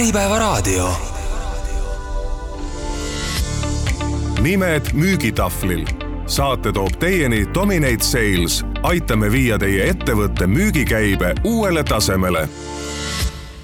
Äripäevaraadio. nimed müügitahvlil. saate toob teieni Dominate Sales. aitame viia teie ettevõtte müügikäibe uuele tasemele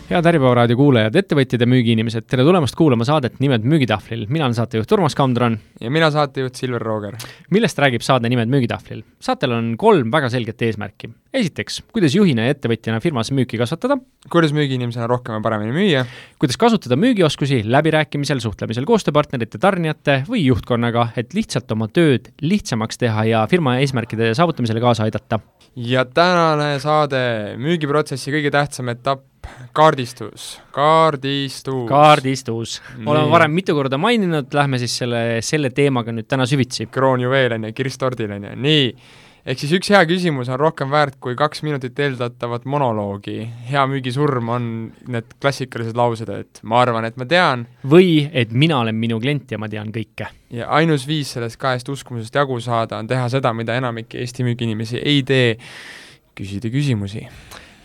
head Äripäeva raadio kuulajad, ettevõtjad ja müügiinimesed, tere tulemast kuulama saadet Nimed müügitahvlil. mina olen saatejuht Urmas Kamdran. ja mina saatejuht Silver Rooger. millest räägib saade Nimed müügitahvlil? saatel on kolm väga selget eesmärki. esiteks, kuidas juhina ja ettevõtjana firmas müüki kasvatada. kuidas müügiinimesena rohkem ja paremini müüa. kuidas kasutada müügioskusi läbirääkimisel, suhtlemisel koostööpartnerite, tarnijate või juhtkonnaga, et lihtsalt oma tööd lihtsamaks teha ja firma eesmärkide saavutamisele kaasa aidata. ja tänane saade, müügiprotsessi kõige tähtsam etapp kaardistus, kaardistus. kaardistus. oleme varem mitu korda maininud, lähme siis selle, selle teemaga nüüd täna süvitsi. kroonjuveel on ju, kirss tordil on ju, nii. ehk siis üks hea küsimus on rohkem väärt kui kaks minutit eeldatavat monoloogi. hea müügisurm on need klassikalised laused, et ma arvan, et ma tean. või et mina olen minu klient ja ma tean kõike. ja ainus viis sellest kahest uskumusest jagu saada on teha seda, mida enamik Eesti müügiinimesi ei tee, küsida küsimusi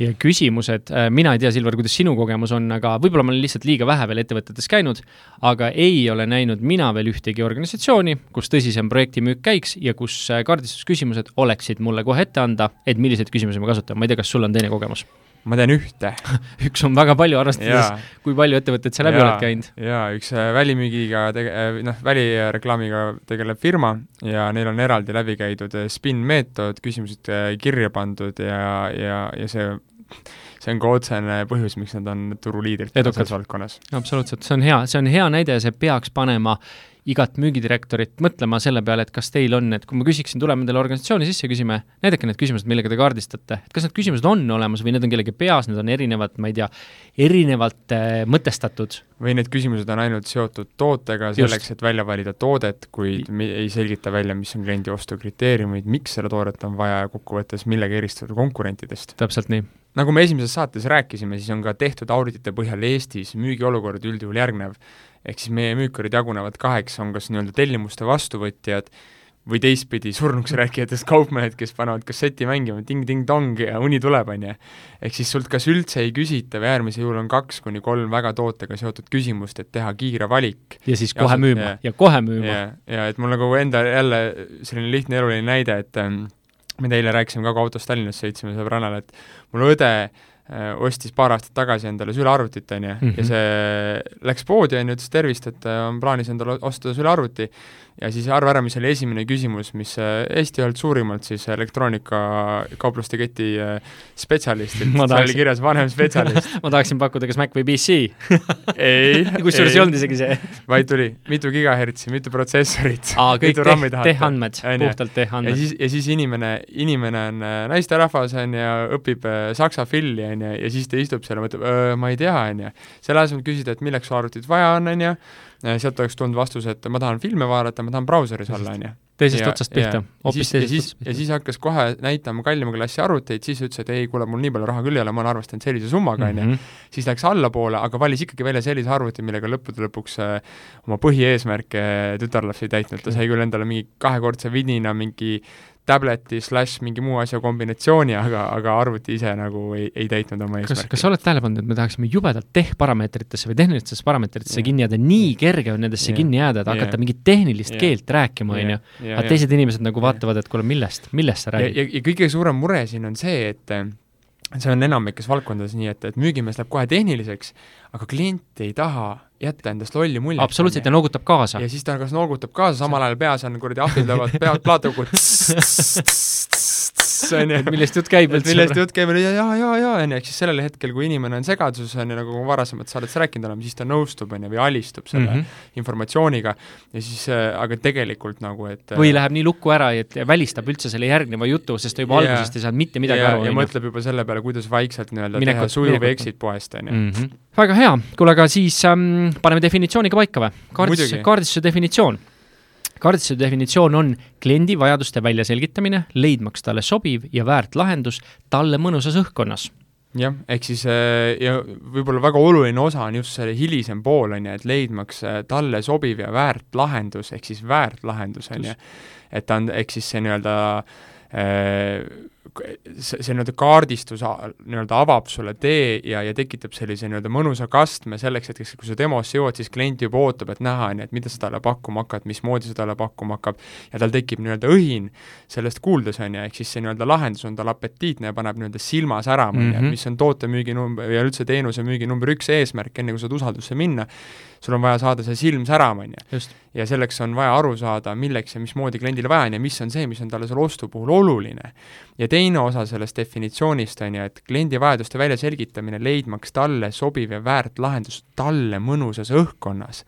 ja küsimused, äh, mina ei tea, Silver, kuidas sinu kogemus on, aga võib-olla ma olen lihtsalt liiga vähe veel ettevõtetes käinud, aga ei ole näinud mina veel ühtegi organisatsiooni, kus tõsisem projektimüük käiks ja kus äh, kaardistusküsimused oleksid mulle kohe ette anda, et milliseid küsimusi ma kasutan, ma ei tea, kas sul on teine kogemus? ma tean ühte üks on väga palju, arvestades, kui palju ettevõtteid sa läbi ja, oled käinud. jaa, üks äh, välimüügiga tege-, noh, välireklaamiga tegeleb firma ja neil on eraldi läbi käidud spin meetod, küsimused kirja pandud ja, ja, ja see see on ka otsene põhjus, miks nad on turuliidrid selles valdkonnas. absoluutselt, see on hea, see on hea näide ja see peaks panema igat müügidirektorit mõtlema selle peale, et kas teil on, et kui ma küsiksin, tuleme teile organisatsiooni sisse ja küsime, näidake need küsimused, millega te kaardistate, et kas need küsimused on olemas või need on kellegi peas, need on erinevad, ma ei tea, erinevalt äh, mõtestatud. või need küsimused on ainult seotud tootega selleks, et välja valida toodet, kuid ei selgita välja, mis on kliendi ostukriteeriumid, miks seda toodet on vaja ja kokkuvõttes millega eristuda konkurentidest. täpselt nii nagu me esimeses saates rääkisime, siis on ka tehtud auditite põhjal Eestis müügiolukord üldjuhul järgnev. ehk siis meie müükarid jagunevad kaheks, on kas nii-öelda tellimuste vastuvõtjad või teistpidi surnuks rääkijatest kaupmehed, kes panevad kasseti mängima ting-ting-tong ja uni tuleb, on ju. ehk siis sult kas üldse ei küsita või äärmisel juhul on kaks kuni kolm väga tootega seotud küsimust, et teha kiire valik. ja siis kohe ja, müüma ja, ja kohe müüma. ja, ja et mul nagu enda jälle selline lihtne eluline näide, et ähm, me eile rääkisime ka, kui autos Tallinnas sõitsime sõbrannale, et mul õde äh, ostis paar aastat tagasi endale sülearvutit, on ju, ja mhm. see läks poodi, on ju, ütles tervist, et äh, on plaanis endale osta sülearvuti. Ja siis arva ära, mis oli esimene küsimus, mis äh, Eesti ühelt suurimalt siis elektroonikakaupluste keti äh, spetsialistilt, seal oli kirjas vanem spetsialist. Ma tahaksin pakkuda kas Mac või PC ei kusjuures ei olnud isegi see. Vaid tuli mitu gigahertsi, mitu protsessorit Aa, kõik teh, tehandmed, puhtalt tehandmed. ja siis, ja siis inimene, inimene on äh, naisterahvas, on ju, õpib saksa filli, on ju, ja siis ta istub seal ja mõtleb, ma ei tea, on ju. selle asemel küsida, et milleks sul arvutit vaja on, on ju, Äh, sealt oleks tulnud vastus, et ma tahan filme vaadata, ma tahan brauseris olla, on ju. teisest ja, otsast pihta, hoopis teisest otsast pihta. ja siis hakkas kohe näitama kallima klassi arvuteid, siis ütles, et ei, kuule, mul nii palju raha küll ei ole, ma olen arvestanud sellise summaga, on ju. Mhm. siis läks allapoole, aga valis ikkagi välja sellise arvuti, millega lõppude lõpuks äh, oma põhieesmärke tütarlaps ei täitnud, ta sai küll endale mingi kahekordse vidina mingi tableti slaš mingi muu asja kombinatsiooni, aga, aga arvuti ise nagu ei, ei täitnud oma eesmärki. kas sa oled tähele pannud, et me tahaksime jubedalt tehparameetritesse või tehnilistesse parameetritesse yeah. kinni jääda, nii kerge on nendesse yeah. kinni jääda, et yeah. hakata mingit tehnilist yeah. keelt rääkima, on ju, aga teised inimesed nagu vaatavad, et kuule, millest, millest sa räägid. ja, ja, ja kõige suurem mure siin on see, et see on enamikes valdkondades nii, et, et müügimees läheb kohe tehniliseks, aga klient ei taha jätta endast lolli muljet. absoluutselt, ja noogutab kaasa. ja siis ta kas noogutab kaasa, samal ajal peas on kuradi ahvid löövad pead plaatugu on ju. millest jutt käib üldse? millest jutt käib, ja, ja, ja, ja, on ju, ehk siis sellel hetkel, kui inimene on segaduses, on ju, nagu varasemalt saadetes rääkinud oleme, siis ta nõustub, on ju, või alistub selle mm -hmm. informatsiooniga ja siis äh,, aga tegelikult nagu, et või läheb nii lukku ära, et välistab üldse selle järgneva jutu, sest ta juba yeah. algusest ei saanud mitte midagi yeah, aru. ja mõtleb juba selle peale, kuidas vaikselt nii-öelda teha sujuv exit poest, on ju. Mhm. väga hea, kuule aga siis ähm, paneme definitsiooni ka paika või? kaardistuse, kaardistuse definitsioon kaardistuse definitsioon on kliendi vajaduste väljaselgitamine, leidmaks talle sobiv ja väärt lahendus talle mõnusas õhkkonnas jah, ehk siis äh, ja võib-olla väga oluline osa on just see hilisem pool, on ju, et leidmaks äh, talle sobiv ja väärt lahendus, ehk siis väärt lahendus, on ju. et ta on, ehk siis see nii-öelda äh, see, see nii-öelda kaardistus nii-öelda avab sulle tee ja, ja tekitab sellise nii-öelda mõnusa kastme selleks, et kes, kui sa demosse jõuad, siis klient juba ootab, et näha, on ju, et mida sa talle pakkuma hakkad, mismoodi sa talle pakkuma hakkab, ja tal tekib nii-öelda õhin sellest kuuldes, on ju, ehk siis see nii-öelda lahendus on tal apetiitne ja paneb nii-öelda silma särama, ju, Mhm. mis on tootemüügi number ja üldse teenuse müügi number üks eesmärk, enne kui sa saad usaldusse minna, sul on vaja saada see silm särama, on ju ja selleks on vaja aru saada, milleks ja mismoodi kliendile vaja on ja mis on see, mis on talle selle ostu puhul oluline. ja teine osa sellest definitsioonist on ju, et kliendi vajaduste väljaselgitamine, leidmaks talle sobiv ja väärt lahendus talle mõnusas õhkkonnas.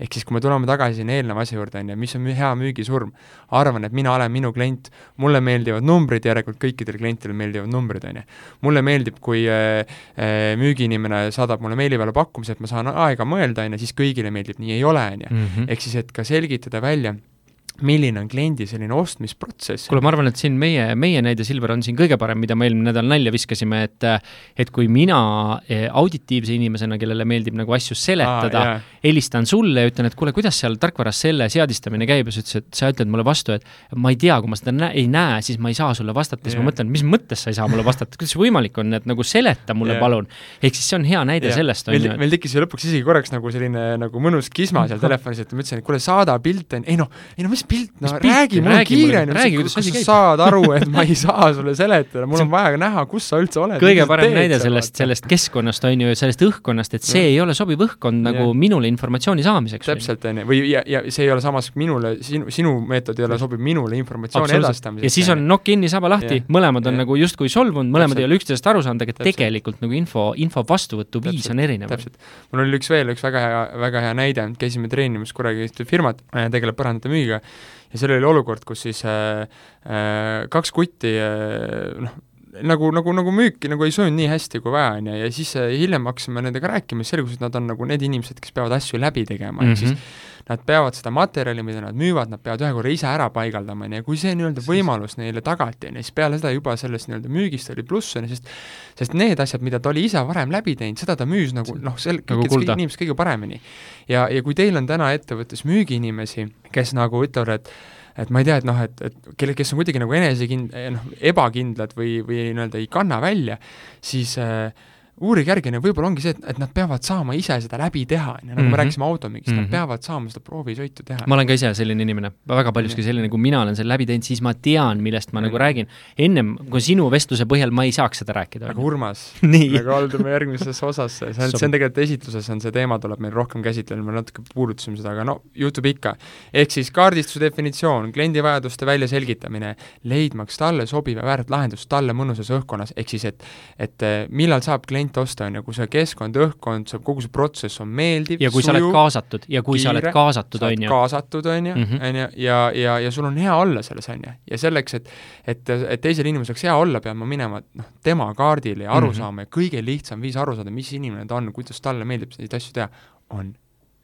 Ehk siis, kui me tuleme tagasi sinna eelneva asja juurde, on ju, mis on hea müügisurm, arvan, et mina olen minu klient, mulle meeldivad numbrid, järelikult kõikidele klientidele meeldivad numbrid, on ju. mulle meeldib, kui äh, äh, müügiinimene saadab mulle meili peale pakkumise, et ma saan aega mõelda, on ju, siis kõigile meeldib, nii ei ole, on ju -hmm. ehk siis, et ka selgitada välja, milline on kliendi selline ostmisprotsess. kuule, ma arvan, et siin meie, meie näide, Silver, on siin kõige parem, mida me eelmine nädal nalja viskasime, et et kui mina eh, auditiivse inimesena, kellele meeldib nagu asju seletada jaa. helistan sulle ja ütlen, et kuule, kuidas seal tarkvaras selle seadistamine käib ja sa ütlesid, et sa ütled mulle vastu, et ma ei tea, kui ma seda nä ei näe, siis ma ei saa sulle vastata, siis ma mõtlen, mis mõttes sa ei saa mulle vastata, kuidas see võimalik on, et nagu seleta mulle Jah. palun. ehk siis see on hea näide Jah. sellest, on meil, ju, meil tekkis ju lõpuks isegi korraks nagu selline nagu mõnus kisma seal telefonis, et ma ütlesin, et kuule, saada pilt, on ju, ei noh, ei no mis pilt, no Mis räägi, mul on kiire, kuidas kas sa saad aru, et ma ei saa sulle seletada, mul on vaja näha, kus sa üldse oled. kõige parem näide sellest, sellest keskkonnast on ju, sellest õhkkonnast, et see Jah. ei ole sobiv õhkkond nagu Jah. minule informatsiooni saamiseks. täpselt, on ju, või ja, ja see ei ole samas minule, sinu, sinu meetod ei ole sobiv minule informatsiooni edastamiseks. ja siis on knock-in'i saba lahti mõlemad on Jah. nagu justkui solvunud, mõlemad ei ole üksteisest aru saanud, aga tegelikult nagu info, info vastuvõtu viis on erinev. täpselt. mul oli üks veel üks väga hea, väga hea näide, käisime treenimas kunagi firmat, tegeleb põrandate müügiga ja seal oli olukord, kus siis äh, äh, kaks kutti äh, noh, nagu, nagu, nagu müüki nagu ei söönud nii hästi kui vaja, on ju, ja siis äh, hiljem hakkasime nendega rääkima, siis selgus, et nad on nagu need inimesed, kes peavad asju läbi tegema mm, -hmm. ehk siis Mhm. nad peavad seda materjali, mida nad müüvad, nad peavad ühe korra ise ära paigaldama, on ju, ja kui see nii-öelda võimalus neile tagati, on ju, siis peale seda juba sellest nii-öelda müügist oli pluss, on ju, sest sest need asjad, mida ta oli ise varem läbi teinud, seda ta müüs nagu noh, sel- Nagu kulda. inimesed kõige paremini. ja, ja kui teil on täna ettevõttes müügiinimesi, kes nagu ütlevad, et et ma ei tea, et noh, et, et kelle, kes on kuidagi nagu enesekind-, noh, ebakindlad või, või nii-öelda ei kanna välja, siis äh, uurige järgi, no võib-olla ongi see, et, et nad peavad saama ise seda läbi teha, on ju, nagu Mhm. me rääkisime automüügist mm, -hmm. Mhm. nad peavad saama seda proovisõitu teha. ma olen ka ise selline inimene, väga paljuski selline, kui mina olen selle läbi teinud, siis ma tean, millest ma nagu räägin. ennem kui sinu vestluse põhjal ma ei saaks seda rääkida aga. Urmas Nii. me kaldume järgmisesse osasse, see on, see on tegelikult esitluses on see teema, tuleb meil rohkem käsitleda, me natuke puudutasime seda, aga no juhtub ikka. ehk siis kaardistuse definitsioon, kliendi vajaduste väljaselgitamine, leidmaks talle sobiv ja väärt lahendus talle mõnusas õhkkonnas, ehk siis et et eh, millal saab klient osta, on ju, kui see keskkond, õhkkond, see kogu see protsess on meeldiv, ja kui sa oled kaasatud ja kui sa oled kiire, kaasatud, sa oled on ju. kaasatud, on ju Mhm., on ju, ja, ja, ja sul on hea olla selles, on ju. ja selleks, et et, et teisel inimesel oleks hea olla, pean ma minema noh, tema kaardile ja aru mm. -hmm. saama ja kõige lihtsam viis aru saada, mis inimene ta on, kuidas talle meeldib neid asju teha, on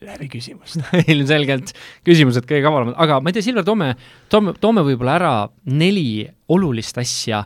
läbi küsimust. ilmselgelt küsimused kõige kavalamad, aga ma ei tea, Silver, toome, toome, toome võib-olla ära neli olulist asja,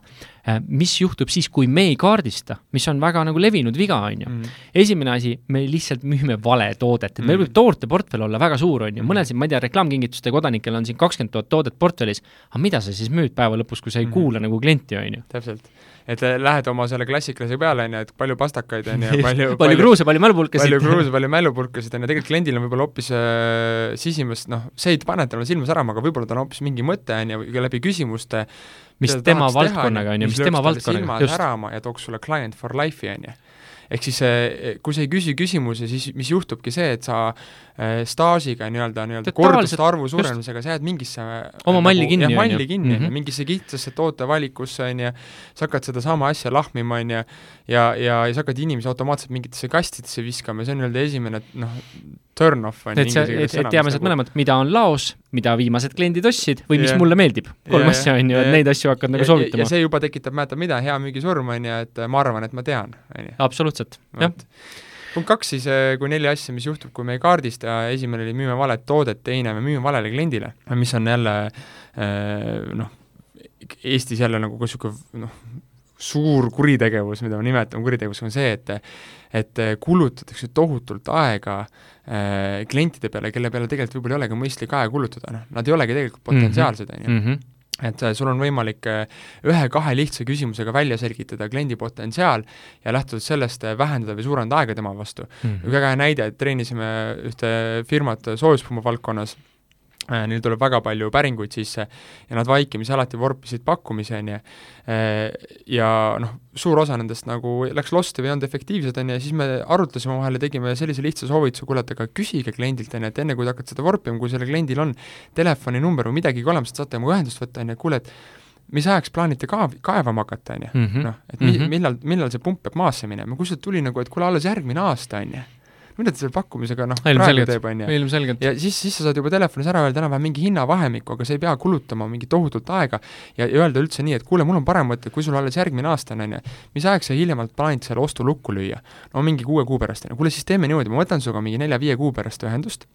mis juhtub siis, kui me ei kaardista, mis on väga nagu levinud viga, on ju. Mhm. esimene asi, me lihtsalt müüme vale toodet, et meil võib tooteportfell olla väga suur, on ju, mõnel siin, ma ei tea, reklaamkingituste kodanikel on siin kakskümmend tuhat toodet portfellis, aga mida sa siis müüd päeva lõpus, kui sa ei Mhm. kuula nagu klienti, on ju. täpselt. et äh, lähed oma selle klassikalise peale, on ju, et palju pastakaid on ju, palju palju kruuse, palju mälupulkasid. palju kruuse, palju mälupulkasid on ju, tegelikult kliendil on võib-olla hoopis äh, sisimast, noh, see ei pane talle silma särama, aga võib-olla tal on hoopis mingi mõte, on ju, või läbi küsimuste mis ta tema valdkonnaga on ju, mis tema valdkonnaga, just. särama ja tooks sulle client for life'i, on ju. ehk siis eh, kui sa ei küsi küsimusi, siis mis juhtubki see, et sa eh, staažiga nii-öelda, nii-öelda korduste arvu suurenemisega sa jääd mingisse Oma malli kinni, jah, on ju. kinni, ju, Mhm. mingisse kitsasse tootevalikusse, on ju, sa hakkad sedasama asja lahmima, on ju, ja, ja, ja sa hakkad inimesi automaatselt mingitesse kastidesse viskama ja see on nii-öelda esimene noh, turn-off on et sa, et, et teame sealt mõlemad, mida on laos, mida viimased kliendid ostsid või mis Jah. mulle meeldib. kolm Jah, asja on ju, et neid asju hakkad nagu soovitama ja. see juba tekitab, mäletad mida, hea müügisurm, on ju, et ma arvan, et ma tean, on ju. absoluutselt, jah. Punkt kaks siis, kui neli asja, mis juhtub, kui me ei kaardista, esimene oli müüme valet toodet, teine me müüme valele kliendile, mis on jälle eh, noh, Eestis jälle nagu ka niisugune noh, suur kuritegevus, mida ma nimetan kuritegevus, on see, et et kulutatakse tohutult aega äh, klientide peale, kelle peale tegelikult võib-olla ei olegi mõistlik aega kulutada, noh, nad ei olegi tegelikult potentsiaalsed, on ju. Mhm. et äh, sul on võimalik äh, ühe-kahe lihtsa küsimusega välja selgitada kliendi potentsiaal ja lähtuvalt sellest äh, vähendada või suurendada aega tema vastu mm. -hmm. väga hea näide, et treenisime ühte firmat soojuspumu valdkonnas Äh, neil tuleb väga palju päringuid sisse ja nad vaikimisi alati vorpisid ju, äh, ja noh, suur osa nendest nagu läks losti või ei olnud efektiivsed, on ju, ja siis me arutlesime omavahel ja tegime sellise lihtsa soovituse, kuule, et aga küsige kliendilt, on ju, et enne, kui te hakkate seda vorpima, kui sellel kliendil on telefoninumber või midagi olemas, et saate temaga ühendust võtta, on ju, kuule, et mis ajaks plaanite ka-, kaevama hakata, on ju, Mhm. noh, et mi- Mhm. millal, millal see pump peab maasse minema, kuskilt tuli nagu, et kuule, alles järgmine aasta, on ju. Mida ta selle pakkumisega noh, praegu teeb, on ju. Ja siis, siis sa saad juba telefonis ära öelda enam-vähem mingi hinnavahemikku, aga sa ei pea kulutama mingit tohutut aega. Ja, öelda üldse nii, et kuule, mul on parem mõte, kui sul alles järgmine aasta on, on ju, mis ajaks sa hiljemalt plaanid selle ostu lukku lüüa? no mingi kuue kuu pärast, on ju, kuule siis teeme niimoodi, ma võtan sinuga mingi nelja-viie kuu pärast ühendust,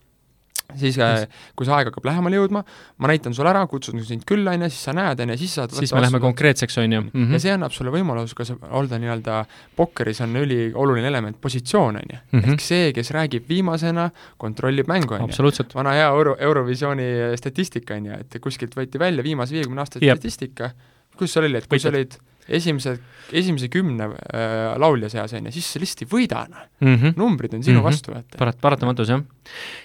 siis äh, kui see aeg hakkab lähemale jõudma, ma näitan sulle ära, kutsun sind külla, on ju, siis sa näed, on ju, siis saad siis me läheme konkreetseks, on ju. ja see annab sulle võimaluse ka olla nii-öelda, pokkeris on ülioluline element positsioon, on ju. Mhm. ehk see, kes räägib viimasena, kontrollib mängu, on ju vana hea Euro, Eurovisiooni statistika, on ju, et kuskilt võeti välja viimase viiekümne aasta Jep. statistika, kus seal oli, et kui sa olid esimese, esimese kümne äh, laulja seas, on ju, siis sa lihtsalt ei võida, noh. mm. -hmm. numbrid on sinu Mhm. vastu, vaata. parat-, paratamatus, jah.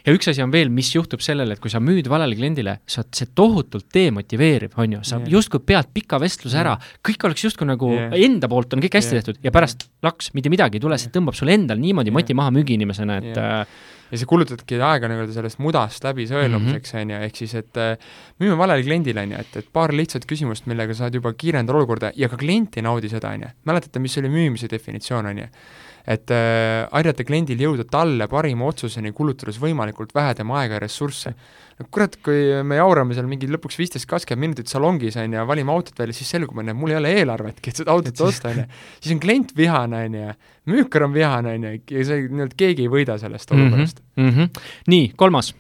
ja üks asi on veel, mis juhtub sellele, et kui sa müüd valele kliendile, sa see tohutult demotiveeriv, on ju, sa Jah. justkui pead pika vestluse ära, kõik oleks justkui nagu Jah. enda poolt on kõik hästi Jah. tehtud ja pärast laks, mitte midagi ei tule, see tõmbab sul endal niimoodi Jah. moti maha müügiinimesena, et Jah. Ja sa kulutadki aega nii-öelda sellest mudast läbi sõelumiseks, on ju, ehk siis et äh, müüme valele kliendile, on ju, et, et paar lihtsat küsimust, millega saad juba kiirendada olukorda ja ka klient ei naudi seda, on ju. mäletate, mis oli müümise definitsioon, on ju? Et äh, aidata kliendil jõuda talle parima otsuseni, kulutades võimalikult vähe tema aega ja ressursse. no kurat, kui me jaurame seal mingi lõpuks viisteist, kakskümmend minutit salongis, on ju, valime autot välja, siis selgub, on ju, mul ei ole eelarvetki, et seda autot osta, on ju. siis on klient vihane, on ju, müükar on vihane, on ju, ja see, nii-öelda keegi ei võida sellest olukorrast mm. mm -hmm. nii, kolmas,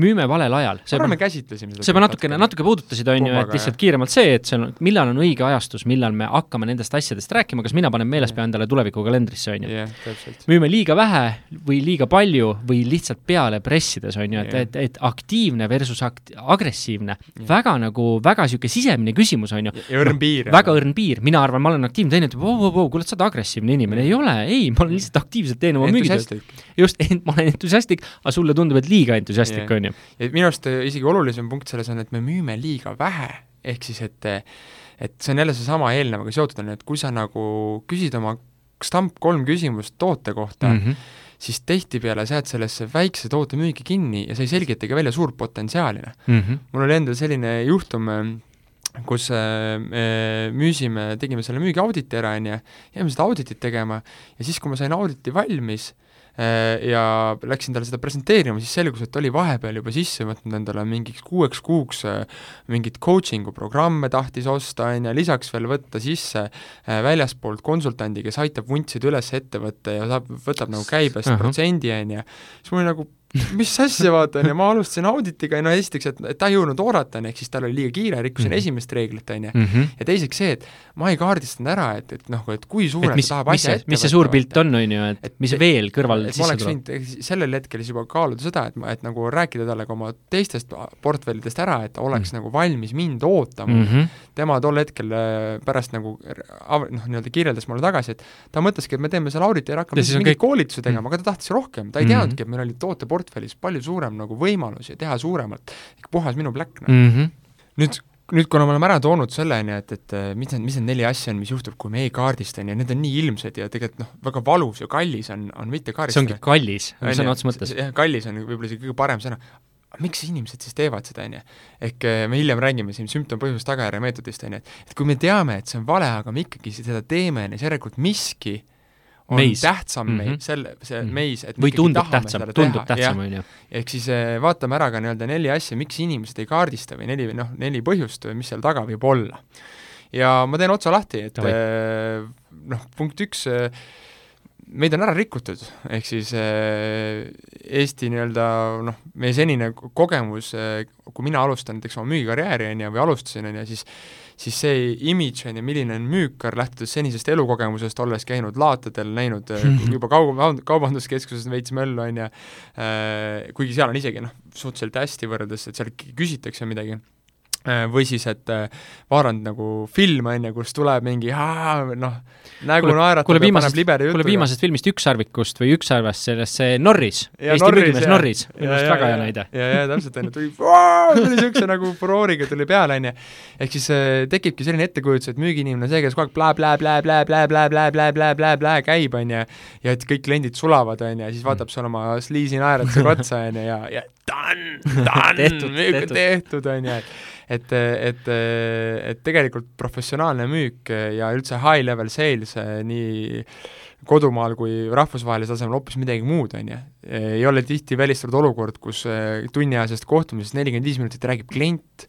müüme valel ajal. -hmm. korra me käsitlesime seda. sa juba natukene, natuke puudutasid, on ju, et lihtsalt kiiremalt see, et see on, millal on õige ajastus, millal me hakkame nendest asjadest rääkima, kas mina panen meelespea endale tuleviku kalendrisse, on ju. täpselt. müüme liiga vähe või liiga palju või lihtsalt peale pressides, on ju, et, Jah. et, et aktiivne versus akt-, agressiivne, Jah. väga nagu, väga niisugune sisemine küsimus, on ju. ja õrn piir. väga õrn piir, mina arvan, ma olen aktiivne, teine ütleb, oo, oo, oo, kuule, sa oled agressiivne inimene, ei ole, ei, ma olen lihtsalt aktiivselt teen oma müügitööd. just, ma olen entusiastlik, aga sulle tundub, et liiga entusiastlik, Jah. on ju. ja minu arust äh, isegi olulisem punkt selles on, et me müüme liiga vähe, ehk siis et et see on jälle seesama eelnevaga seotud on, et kui sa nagu küsid oma stamp kolm küsimust toote kohta mm. -hmm. siis tihtipeale sa jääd sellesse väikse toote müügi kinni ja sa ei selgitagi välja suurt potentsiaali, noh. Mhm. mul oli endal selline juhtum, kus äh, me müüsime, tegime selle müügiauditi ära, on ju, jäime seda auditit tegema ja siis, kui ma sain auditi valmis äh, ja läksin talle seda presenteerima, siis selgus, et oli vahepeal juba sisse võtnud endale mingiks kuueks kuuks äh, mingit coaching'u programme tahtis osta, on ju, lisaks veel võtta sisse äh, väljaspoolt konsultandi, kes aitab vuntsida üles ettevõtte ja saab, võtab nagu käibest protsendi, on ju, siis mul oli nagu mis asja, vaata, on ju, ma alustasin auditiga ja no esiteks, et, et ta ei jõudnud oodata, on ju, ehk siis tal oli liiga kiire, rikkusin mm. esimest reeglit, on ju. Mhm. ja teiseks see, et ma ei kaardistanud ära, et, et noh, et kui et suurelt mis, ta tahab asja ette mis see suur pilt on, on ju, et Et- mis et- veel kõrval et ma sisse oleks tuleb? sellel hetkel siis juba kaaluda seda, et ma, et nagu rääkida talle ka oma teistest portfellidest ära, et oleks mm. nagu valmis mind ootama mm.. Mhm. tema tol hetkel äh, pärast nagu noh, nii-öelda kirjeldas mulle tagasi, et ta mõtleski, et me teeme selle auditi ära, hakkame Ja siis mingeid kõik- koolitusi tegema, aga ta tahtis rohkem, ta ei Mhm. teadnudki, et meil oli tooteportfellis palju suurem nagu võimalus ja teha suuremalt, puhas minu pläkk, noh. Mhm. nüüd, nüüd kuna me oleme ära toonud selle, on ju, et, et mis need, mis need neli asja on, mis juhtub, kui me ei kaardista, on ju, need on nii ilmsed ja tegelikult noh, väga valus ja kallis on, on mitte see kaardistada ongi kallis, sõna otseses mõttes. jah, kallis on võib-olla isegi kõige parem sõna. miks inimesed siis teevad seda, on ju? ehk eh, me hiljem räägime siin sümptom-põhjus-tagajärje meetodist, on ju, et et kui me teame, et see on vale, aga me ikkagi seda teeme, on ju, siis järelikult miski on Meis. tähtsam mm. -hmm. selle, see mm. -hmm. meis, et või tundub tähtsam tundub teha, tähtsam, on ju. ehk siis eh, vaatame ära ka nii-öelda neli asja, miks inimesed ei kaardista või neli, noh, neli põhjust või mis seal taga võib olla. ja ma teen otsa lahti, et Davai. eh, noh, punkt üks, meid on ära rikutud, ehk siis eh, Eesti nii-öelda noh, meie senine ko- kogemus, kui mina alustan näiteks oma müügikarjääri, on ju, või alustasin, on ju, siis siis see imidž, on ju, milline on müükar, lähtudes senisest elukogemusest, olles käinud laatadel, näinud eh, juba kaub-, kaubanduskeskuses veits möllu, on ju, kuigi seal on isegi noh, suhteliselt hästi võrreldes, et seal küsitakse midagi, või siis, et äh, vaadanud nagu film, on ju, kus tuleb mingi noh, nägu naeratab libeda jutuga. kuule viimasest filmist Ükssarvikust või Ükssarvest, sellest see Norris, Eesti müügimees Norris, minu arust väga hea näide. ja, ja täpselt, on ju, tuli, tuli niisuguse nagu furooriga tuli peale, on ju. ehk siis äh, tekibki selline ettekujutus, et müügiinimene on see, kes kogu aeg blä-blä-blä-blä-blä-blä-blä-blä-blä-blä käib, on ju, ja et kõik kliendid sulavad, on ju, ja siis vaatab sulle oma sliisi naeratusega otsa, on ju, ja, ja done, done, tehtud, on ju, et et, et, et tegelikult professionaalne müük ja üldse high level sales nii kodumaal kui rahvusvahelisel tasemel hoopis midagi muud, on ju. ei ole tihti välistatud olukord, kus tunniajasest kohtumisest nelikümmend viis minutit räägib klient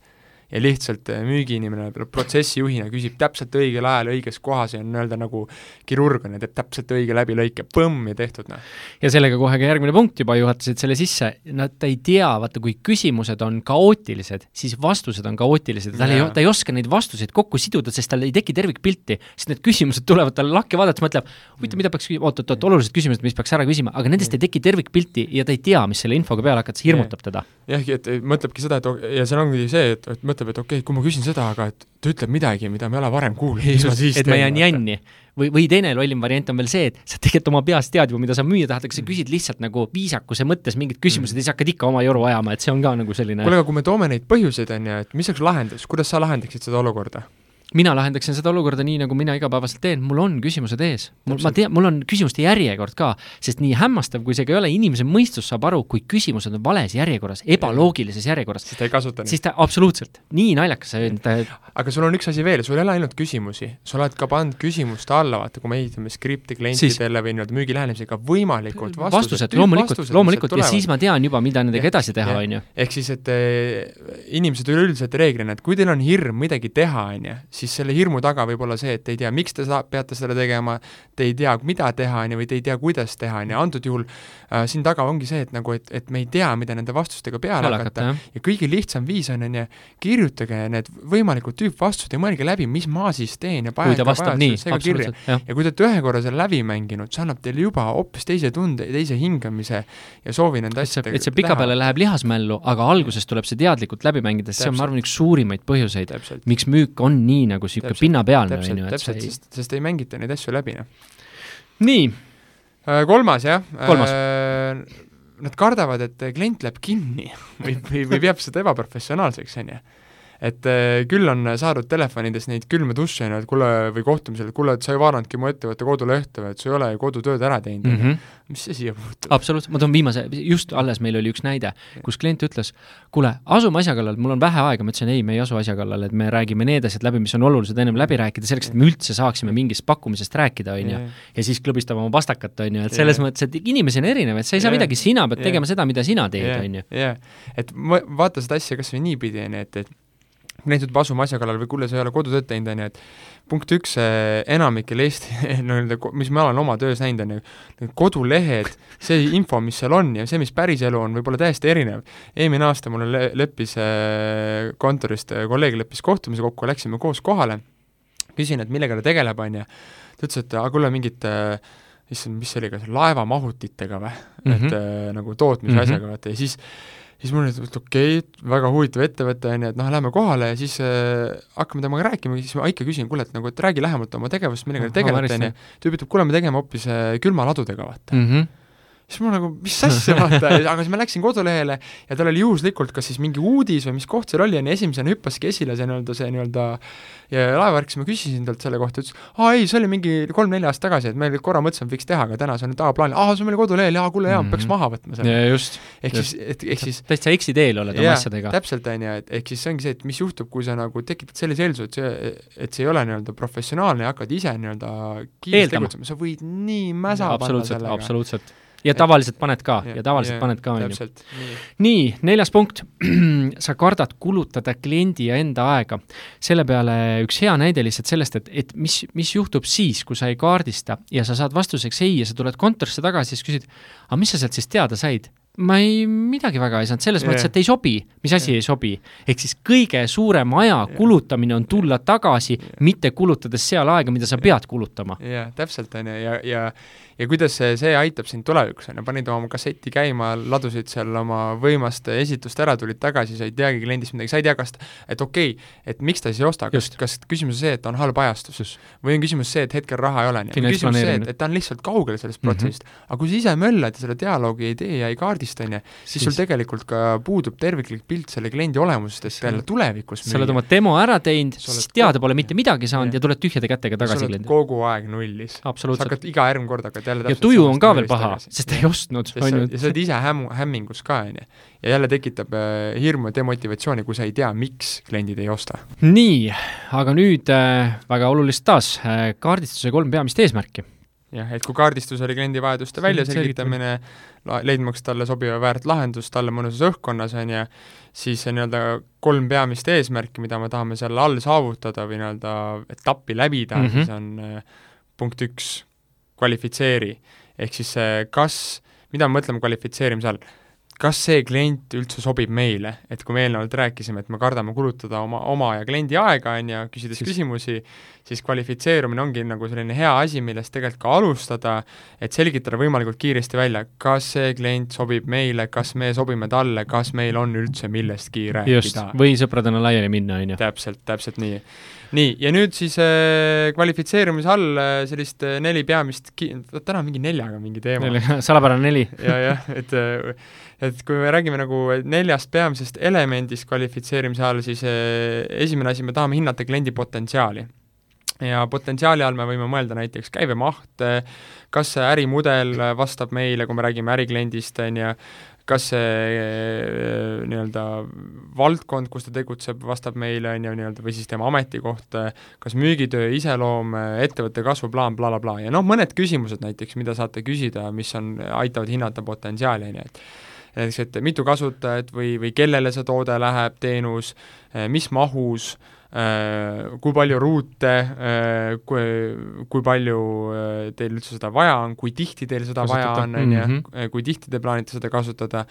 ja lihtsalt äh, müügiinimene protsessijuhina küsib täpselt õigel ajal õiges kohas ja on nii-öelda nagu kirurg on ja teeb täpselt õige läbilõike, põmm ja tehtud, noh. ja sellega kohe ka järgmine punkt juba juhatasid selle sisse, nad ei tea, vaata, kui küsimused on kaootilised, siis vastused on kaootilised, tal ei, ta ei oska neid vastuseid kokku siduda, sest tal ei teki tervikpilti, sest need küsimused tulevad talle lakke vaadates, mõtleb, huvitav, mida peaks küsima, oot-oot-oot, olulised küsimused, mis peaks ära küsima, aga nendest ei teki tervikpilti ja ta ei tea, mis selle infoga peale hakata, see hirmutab teda. jah, et mõtlebki seda, et ja seal ongi see, et, et mõtleb, et okei okay,, kui ma küsin seda, aga et ta ütleb midagi, mida ma ei ole varem kuulnud, mis ma siis et ma jään jänni. või, või teine lollim variant on veel see, et sa tegelikult oma peas tead juba, mida sa müüa tahad, aga sa küsid lihtsalt nagu viisakuse mõttes mingid küsimused mm. ja siis hakkad ikka oma joru ajama, et see on ka nagu selline kuule, aga kui me toome neid põhjuseid, on ju, et mis oleks lahendus, kuidas sa lahendaksid seda olukorda? Mina lahendaksin seda olukorda nii, nagu mina igapäevaselt teen, mul on küsimused ees. mul, ma tean, mul on küsimuste järjekord ka, sest nii hämmastav, kui see ka ei ole, inimese mõistus saab aru, kui küsimused on vales järjekorras, ebaloogilises järjekorras. siis ta ei kasuta neid. siis ta, absoluutselt, nii naljakas see ta aga sul on üks asi veel, sul ei ole ainult küsimusi, sa oled ka pannud küsimuste alla, vaata, kui me ehitame skripti klientidele siis... või nii-öelda müügilähenemisega, võimalikud vastused. vastused, loomulikult, loomulikult, ja siis ma tean juba, mida nendega edasi teha, on ju. ehk siis, et eh, inimesed üleüldiselt reeglina, et kui teil on hirm midagi teha, on ju, siis selle hirmu taga võib olla see, et te ei tea, miks te saa-, peate seda tegema, te ei tea, mida teha, on ju, või te ei tea, kuidas teha, on ju, antud juhul äh, siin taga ongi see, et nagu, et, et me ei tea, mida nende vastustega peale hakata. ja kõige lihtsam viis on, on ju, kirjutage need võimalikud tüüpvastused ja mõelge läbi, mis ma siis teen ja vastab nii, absoluutselt, jah. ja kui te olete ühe korra selle läbi mänginud, see annab teile juba hoopis teise tunde, teise hingamise ja soovi nende asjadega et see pikapeale läheb lihasmällu, aga alguses tuleb see teadlikult läbi mängida, sest see on, ma arvan, üks suurimaid põhjuseid, miks müük on nii nagu niisugune niisugune pinnapealne, on ju, et täpselt, ei... sest, sest ei mängita neid asju läbi, noh. nii. Äh, kolmas, jah. kolmas äh, nad kardavad, et klient läheb kinni või, või, või peab seda ebaprofessionaalseks, on ju et äh, küll on saadud telefonides neid külme duše, et kuule, või kohtumisel, et kuule, et sa ei vaadanudki mu ettevõtte kodulehte või et sa ei ole ju kodutööd ära teinud mm, -hmm. mis see siia puutub? absoluutselt, ma toon viimase, just alles meil oli üks näide, kus klient ütles, kuule, asume asja kallal, mul on vähe aega, ma ütlesin ei, me ei asu asja kallal, et me räägime need asjad läbi, mis on olulised ennem läbi rääkida, selleks, et me üldse saaksime mingist pakkumisest rääkida, on ju. ja siis klõbistab oma pastakat, on ju, et selles yeah. mõttes, et inimesi on erinevaid, sa ei saa yeah. midagi, sina pead yeah. tegema seda, mida sina teed, on ju. et vaata seda asja kas või niipidi, on ju, et, et näiteks juba asume asja kallal või kuule, sa ei ole kodutööd teinud, on ju, et punkt üks, enamikel Eesti nii-öelda, mis ma olen oma töös näinud, on ju, need kodulehed, see info, mis seal on ja see, mis päriselu on, võib olla täiesti erinev. eelmine aasta mulle le-, leppis äh, kontorist, äh, kolleeg leppis kohtumise kokku, läksime koos kohale, küsin, et millega ta tegeleb, on ju, ta ütles, et aga kuule, mingit äh, issand, mis see oli, kas laevamahutitega või mm, -hmm. et äh, nagu tootmise mm -hmm. vaata, ja siis siis mul oli, et okei okay,, väga huvitav ettevõte, on ju, et noh, lähme kohale ja siis äh, hakkame temaga rääkima, siis ma ikka küsin, kuule, et nagu, et räägi lähemalt oma tegevust, millega te tegelete, on ju. tüüp ütleb, kuule, me tegeme hoopis äh, külmaladudega, vaata mm. -hmm siis ma nagu, mis asja, vaata, aga siis ma läksin kodulehele ja tal oli juhuslikult kas siis mingi uudis või mis koht seal oli, on ju, esimesena hüppaski esile see nii-öelda, see nii-öelda ja laevavärk, siis ma küsisin talt selle kohta, ütles, aa ei, see oli mingi kolm-neli aastat tagasi, et me korra mõtlesime, võiks teha, aga täna see on nüüd A-plaanil, aa, see on meil kodulehel, jaa, kuule, jaa mm, -hmm. peaks maha võtma selle. just. ehk just. siis, et ehk siis täitsa eksiteel oled oma asjadega. täpselt, on ju, et ehk siis see ongi see, et mis juhtub, kui sa nagu tekitad sellise eelduse, et see, et see ei ole nii-öelda professionaalne ja hakkad ise nii-öelda kiiresti tegutsema, sa võid nii mäsa panna sellega. absoluutselt ja tavaliselt paned ka ja, ja tavaliselt ja, paned ka, on ju. nii, neljas punkt, sa kardad kulutada kliendi ja enda aega. selle peale üks hea näide lihtsalt sellest, et, et mis, mis juhtub siis, kui sa ei kaardista ja sa saad vastuseks ei ja sa tuled kontorisse tagasi siis küsid, aga mis sa sealt siis teada said? Ma ei, midagi väga ei saanud, selles yeah. mõttes, et ei sobi. mis asi yeah. ei sobi? ehk siis kõige suurem aja yeah. kulutamine on tulla tagasi yeah., mitte kulutades seal aega, mida sa pead kulutama. jah yeah,, täpselt, on ju, ja, ja ja kuidas see, see aitab sind tulevikus, on ju, panid oma kasseti käima, ladusid seal oma võimast esitust ära, tulid tagasi, sa ei teagi kliendist midagi, sa ei tea, kas et okei okay,, et miks ta siis ei osta, kas, kas küsimus on see, et on halb ajastus või on küsimus see, et hetkel raha ei ole, nii, või küsimus see, et, et ta on lihtsalt kaugel sellest mhm. protsessist mm. -hmm. aga kui sa ise möllad ja selle dialoogi ei tee ja ei kaardista, on ju, siis sul tegelikult ka puudub terviklik pilt selle kliendi olemusest, jälle tulevikus sa oled oma demo ära teinud, siis teada pole mitte midagi saanud ja, ja tuled tühjade kätega tagasi kliendile. kogu aeg nullis. sa hakkad iga järgmine kord hakkad jälle ja tuju on ka veel paha, sest ei ostnud, on ju. ja sa oled ise hämmu, hämmingus ka, on ju. ja jälle tekitab äh, hirmu ja demotivatsiooni, kui sa ei tea, miks kliendid ei osta. nii, aga nüüd äh, väga olulist taas äh,, kaardistuse kolm peamist eesmärki jah, et kui kaardistus oli kliendi vajaduste väljaselgitamine, leidmaks talle sobiva väärt lahendust talle mõnusas õhkkonnas, on ju, siis nii-öelda kolm peamist eesmärki, mida me tahame seal all saavutada või nii-öelda etappi läbida mm, -hmm. siis on äh, punkt üks, kvalifitseeri. ehk siis kas, mida me mõtleme kvalifitseerimise all kas see klient üldse sobib meile, et kui me eelnevalt rääkisime, et me kardame kulutada oma, oma ja kliendi aega, on ju, küsides siis... küsimusi, siis kvalifitseerumine ongi nagu selline hea asi, millest tegelikult ka alustada, et selgitada võimalikult kiiresti välja, kas see klient sobib meile, kas me sobime talle, kas meil on üldse millestki rääkida. just, või sõpradena laiali minna, on ju. täpselt, täpselt nii. nii, ja nüüd siis äh, kvalifitseerumise all äh, sellist äh, neli peamist ki-, täna on mingi neljaga mingi teema. salapärane neli ja, jah, et äh, et kui me räägime nagu neljast peamisest elemendist kvalifitseerimise all, siis eh, esimene asi, me tahame hinnata kliendi potentsiaali. ja potentsiaali all me võime mõelda näiteks käibemaht, kas see ärimudel vastab meile, kui me räägime ärikliendist, on ju, kas see eh, nii-öelda valdkond, kus ta tegutseb, vastab meile, on ju, nii-öelda, või siis tema ametikoht, kas müügitöö iseloom, ettevõtte kasvuplaan bla, blablabla ja noh, mõned küsimused näiteks, mida saate küsida, mis on, aitavad hinnata potentsiaali, on ju, et näiteks, et mitu kasutajat või, või kellele see toode läheb, teenus, eh, mis mahus, eh, kui palju ruute, eh, kui, kui palju teil üldse seda vaja on, kui tihti teil seda Kasutada. vaja on, on ju, mhm. kui tihti te plaanite seda kasutada,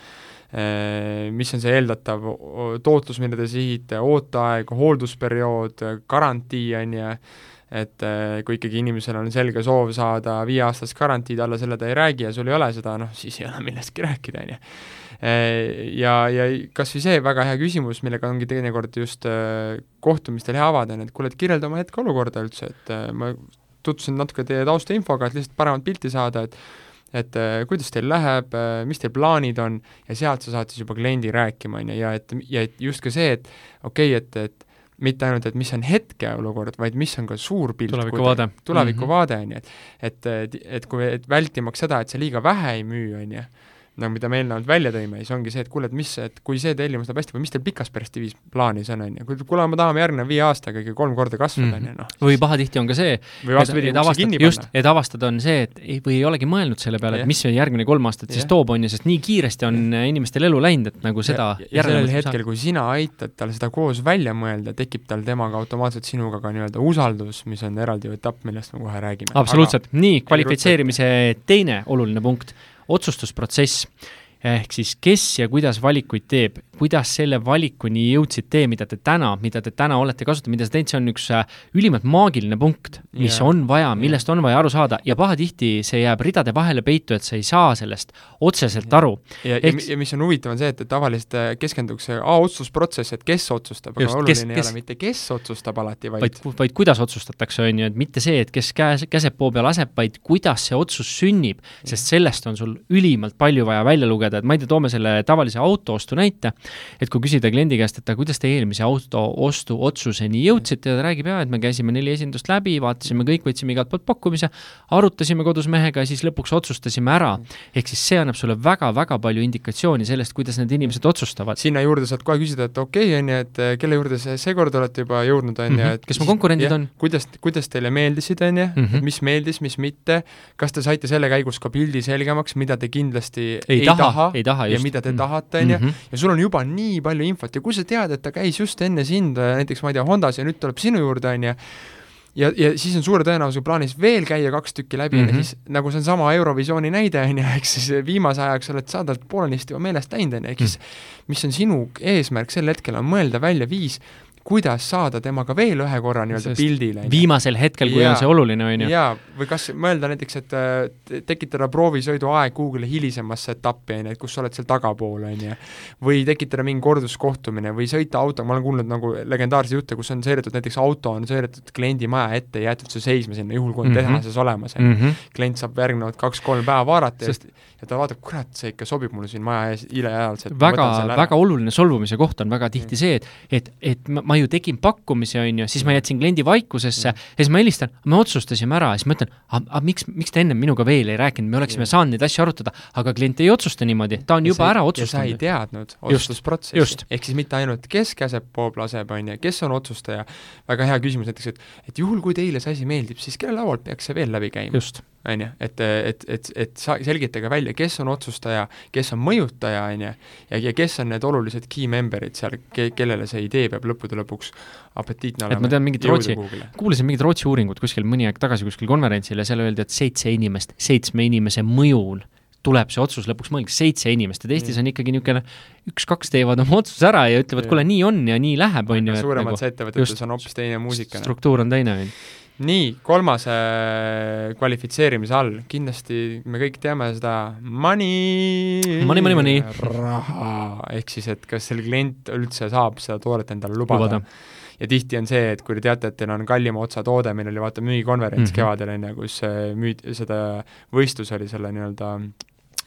mis on see eeldatav tootlus, mille te sihite, ooteaeg, hooldusperiood, garantii, on ju, et kui ikkagi inimesel on selge soov saada viieaastast garantiid, alla selle ta ei räägi ja sul ei ole seda, noh siis ei ole millestki rääkida, on ju. Äh, ja, ja kas või see väga hea küsimus, millega ongi teinekord just äh, kohtumistel hea avada, on, et kuule, et kirjelda oma hetkeolukorda üldse, et äh, ma tutvusin natuke teie taustainfoga, et lihtsalt paremat pilti saada, et et kuidas teil läheb, mis teil plaanid on, ja sealt sa saad siis juba kliendi rääkima, on ju, ja et, ja et just ka see, et okei okay,, et, et mitte ainult, et mis on hetkeolukord, vaid mis on ka suur pilt. tulevikuvaade. tulevikuvaade, on ju, et et, et, et kui, et vältimaks seda, et sa liiga vähe ei müü, on ju, nagu mida me eelnevalt välja tõime, siis ongi see, et kuule, et mis, et kui see tellimus läheb hästi või mis teil pikas perspektiivis plaanis on, on ju, kui kuule, me tahame järgneva viie aastaga ikka kolm korda kasvada, on ju, noh. või pahatihti on ka see, uksi kinni panna. just, et avastada on see, et ei, või ei olegi mõelnud selle peale, et mis see järgmine kolm aastat siis toob, on ju, sest nii kiiresti on ja. inimestel elu läinud, et nagu seda ja, ja sellel hetkel, kui sina aitad tal seda koos välja mõelda, tekib tal temaga automaatselt sinuga ka nii-öelda usaldus, mis on eraldi etapp, millest me kohe räägime. absoluutselt, nii, kvalifitseerimise teine oluline punkt, otsustusprotsess. Ehk siis kes ja kuidas valikuid teeb, kuidas selle valikuni jõudsid teie, mida te täna, mida te täna olete kasutanud, mida sa teinud, see on üks äh, ülimalt maagiline punkt, mis yeah. on vaja, millest yeah. on vaja aru saada ja pahatihti see jääb ridade vahele peitu, et sa ei saa sellest otseselt aru. ja, ja, ja mis on huvitav, on see, et, et tavaliselt äh, keskendutakse A otsusprotsess, et kes otsustab, aga oluline kes, ei kes, ole mitte, kes otsustab alati, vaid vaid, vaid kuidas otsustatakse, on ju, et mitte see, et kes käes, käseb poo peal aseb, vaid kuidas see otsus sünnib, sest sellest on sul ülimalt palju vaja välja lugeda, et ma ei tea, toome selle tavalise autoostu näite, et kui küsida kliendi käest, et kuidas te eelmise auto ostu otsuseni jõudsite ja ta räägib, jaa, et me käisime neli esindust läbi, vaatasime kõik, võtsime igalt poolt pakkumise, arutasime kodus mehega ja siis lõpuks otsustasime ära. ehk siis see annab sulle väga-väga palju indikatsiooni sellest, kuidas need inimesed otsustavad. sinna juurde saad kohe küsida, et okei okay,, on ju, et eh, kelle juurde see seekord olete juba jõudnud, on ju, mhm. et kes mu konkurendid ja, on? kuidas, kuidas teile meeldisid, on ju, et mhm. mis meeldis, mis mitte, kas te saite selle käigus ka pildi selgemaks, mida te kindlasti ei, ei taha, taha, ei taha ja mida te mm. tahate, on ju, mhm. ja sul on juba nii palju infot ja kui sa tead, et ta käis just enne sind näiteks ma ei tea, Hondas ja nüüd tuleb sinu juurde, on ju, ja, ja siis on suure tõenäosusega plaanis veel käia kaks tükki läbi mm. -hmm. siis nagu see on sama Eurovisiooni näide, on ju, ehk siis viimase ajaks oled sa talt poolenisti juba meelest läinud, on ju, ehk siis mis on sinu eesmärk sel hetkel, on mõelda välja viis, kuidas saada temaga veel ühe korra nii-öelda pildile, viimasel hetkel, kui Jaa. on see oluline, on ju. jaa, või kas mõelda näiteks, et äh, te- tekitada proovisõiduaeg kuhugile hilisemasse etappi, on ju, et kus sa oled seal tagapool, on ju, või tekitada mingi korduskohtumine või sõita autoga, ma olen kuulnud nagu legendaarseid jutte, kus on sõidetud näiteks auto on sõidetud kliendi maja ette ja jäetud see seisma sinna, juhul kui on Mhm. tehases olemas, on ju. Mm -hmm. klient saab järgnevad kaks-kolm päeva vaadata Sest- ja ta vaatab, kurat, see ikka sobib mulle siin maja ees ileajaliselt. väga, väga oluline solvumise koht on väga tihti see, et, et, et ma, ma ju tegin pakkumise, on ju, siis ma jätsin kliendi vaikusesse ja siis ma helistan, me otsustasime ära ja siis ma ütlen, aga miks, miks te ennem minuga veel ei rääkinud, me oleksime saanud neid asju arutada, aga klient ei otsusta niimoodi, ta on juba ära ja sa ei otsustanud. teadnud otsustusprotsessi. ehk siis mitte ainult, kes käseb, poob, laseb, on ju, kes on otsustaja, väga hea küsimus näiteks, et et juhul, kui teile see asi meeldib, siis kelle laualt peaks see veel läbi käima? just, on ju, et, et, et, et sa selgitage välja, kes on otsustaja, kes on mõjutaja, on ju, ja, ja kes on need olulised key member'id seal, ke-, kellele see idee peab lõppude lõpuks apetiitne olema. ma tean mingit Rootsi- kuulasin mingit Rootsi uuringut kuskil mõni aeg tagasi kuskil konverentsil ja seal öeldi, et seitse inimest, seitsme inimese mõjul tuleb see otsus lõpuks mõelge, seitse inimest, et Eestis on ikkagi niisugune üks-kaks teevad oma otsuse ära ja ütlevad, kuule, nii on ja nii läheb, on ju. suuremates ettevõtetes just, on hoopis teine muusika. struktuur on teine, on ju. Nii, kolmas kvalifitseerimise all, kindlasti me kõik teame seda money Money, money, money. raha, ehk siis, et kas see klient üldse saab seda toodet endale lubada, Lubada. ja tihti on see, et kui te teate, et teil on kallima otsa toode, meil oli vaata müügikonverents mm. -hmm. kevadel, on ju, kus äh, müüd-, seda võistlus oli selle nii-öelda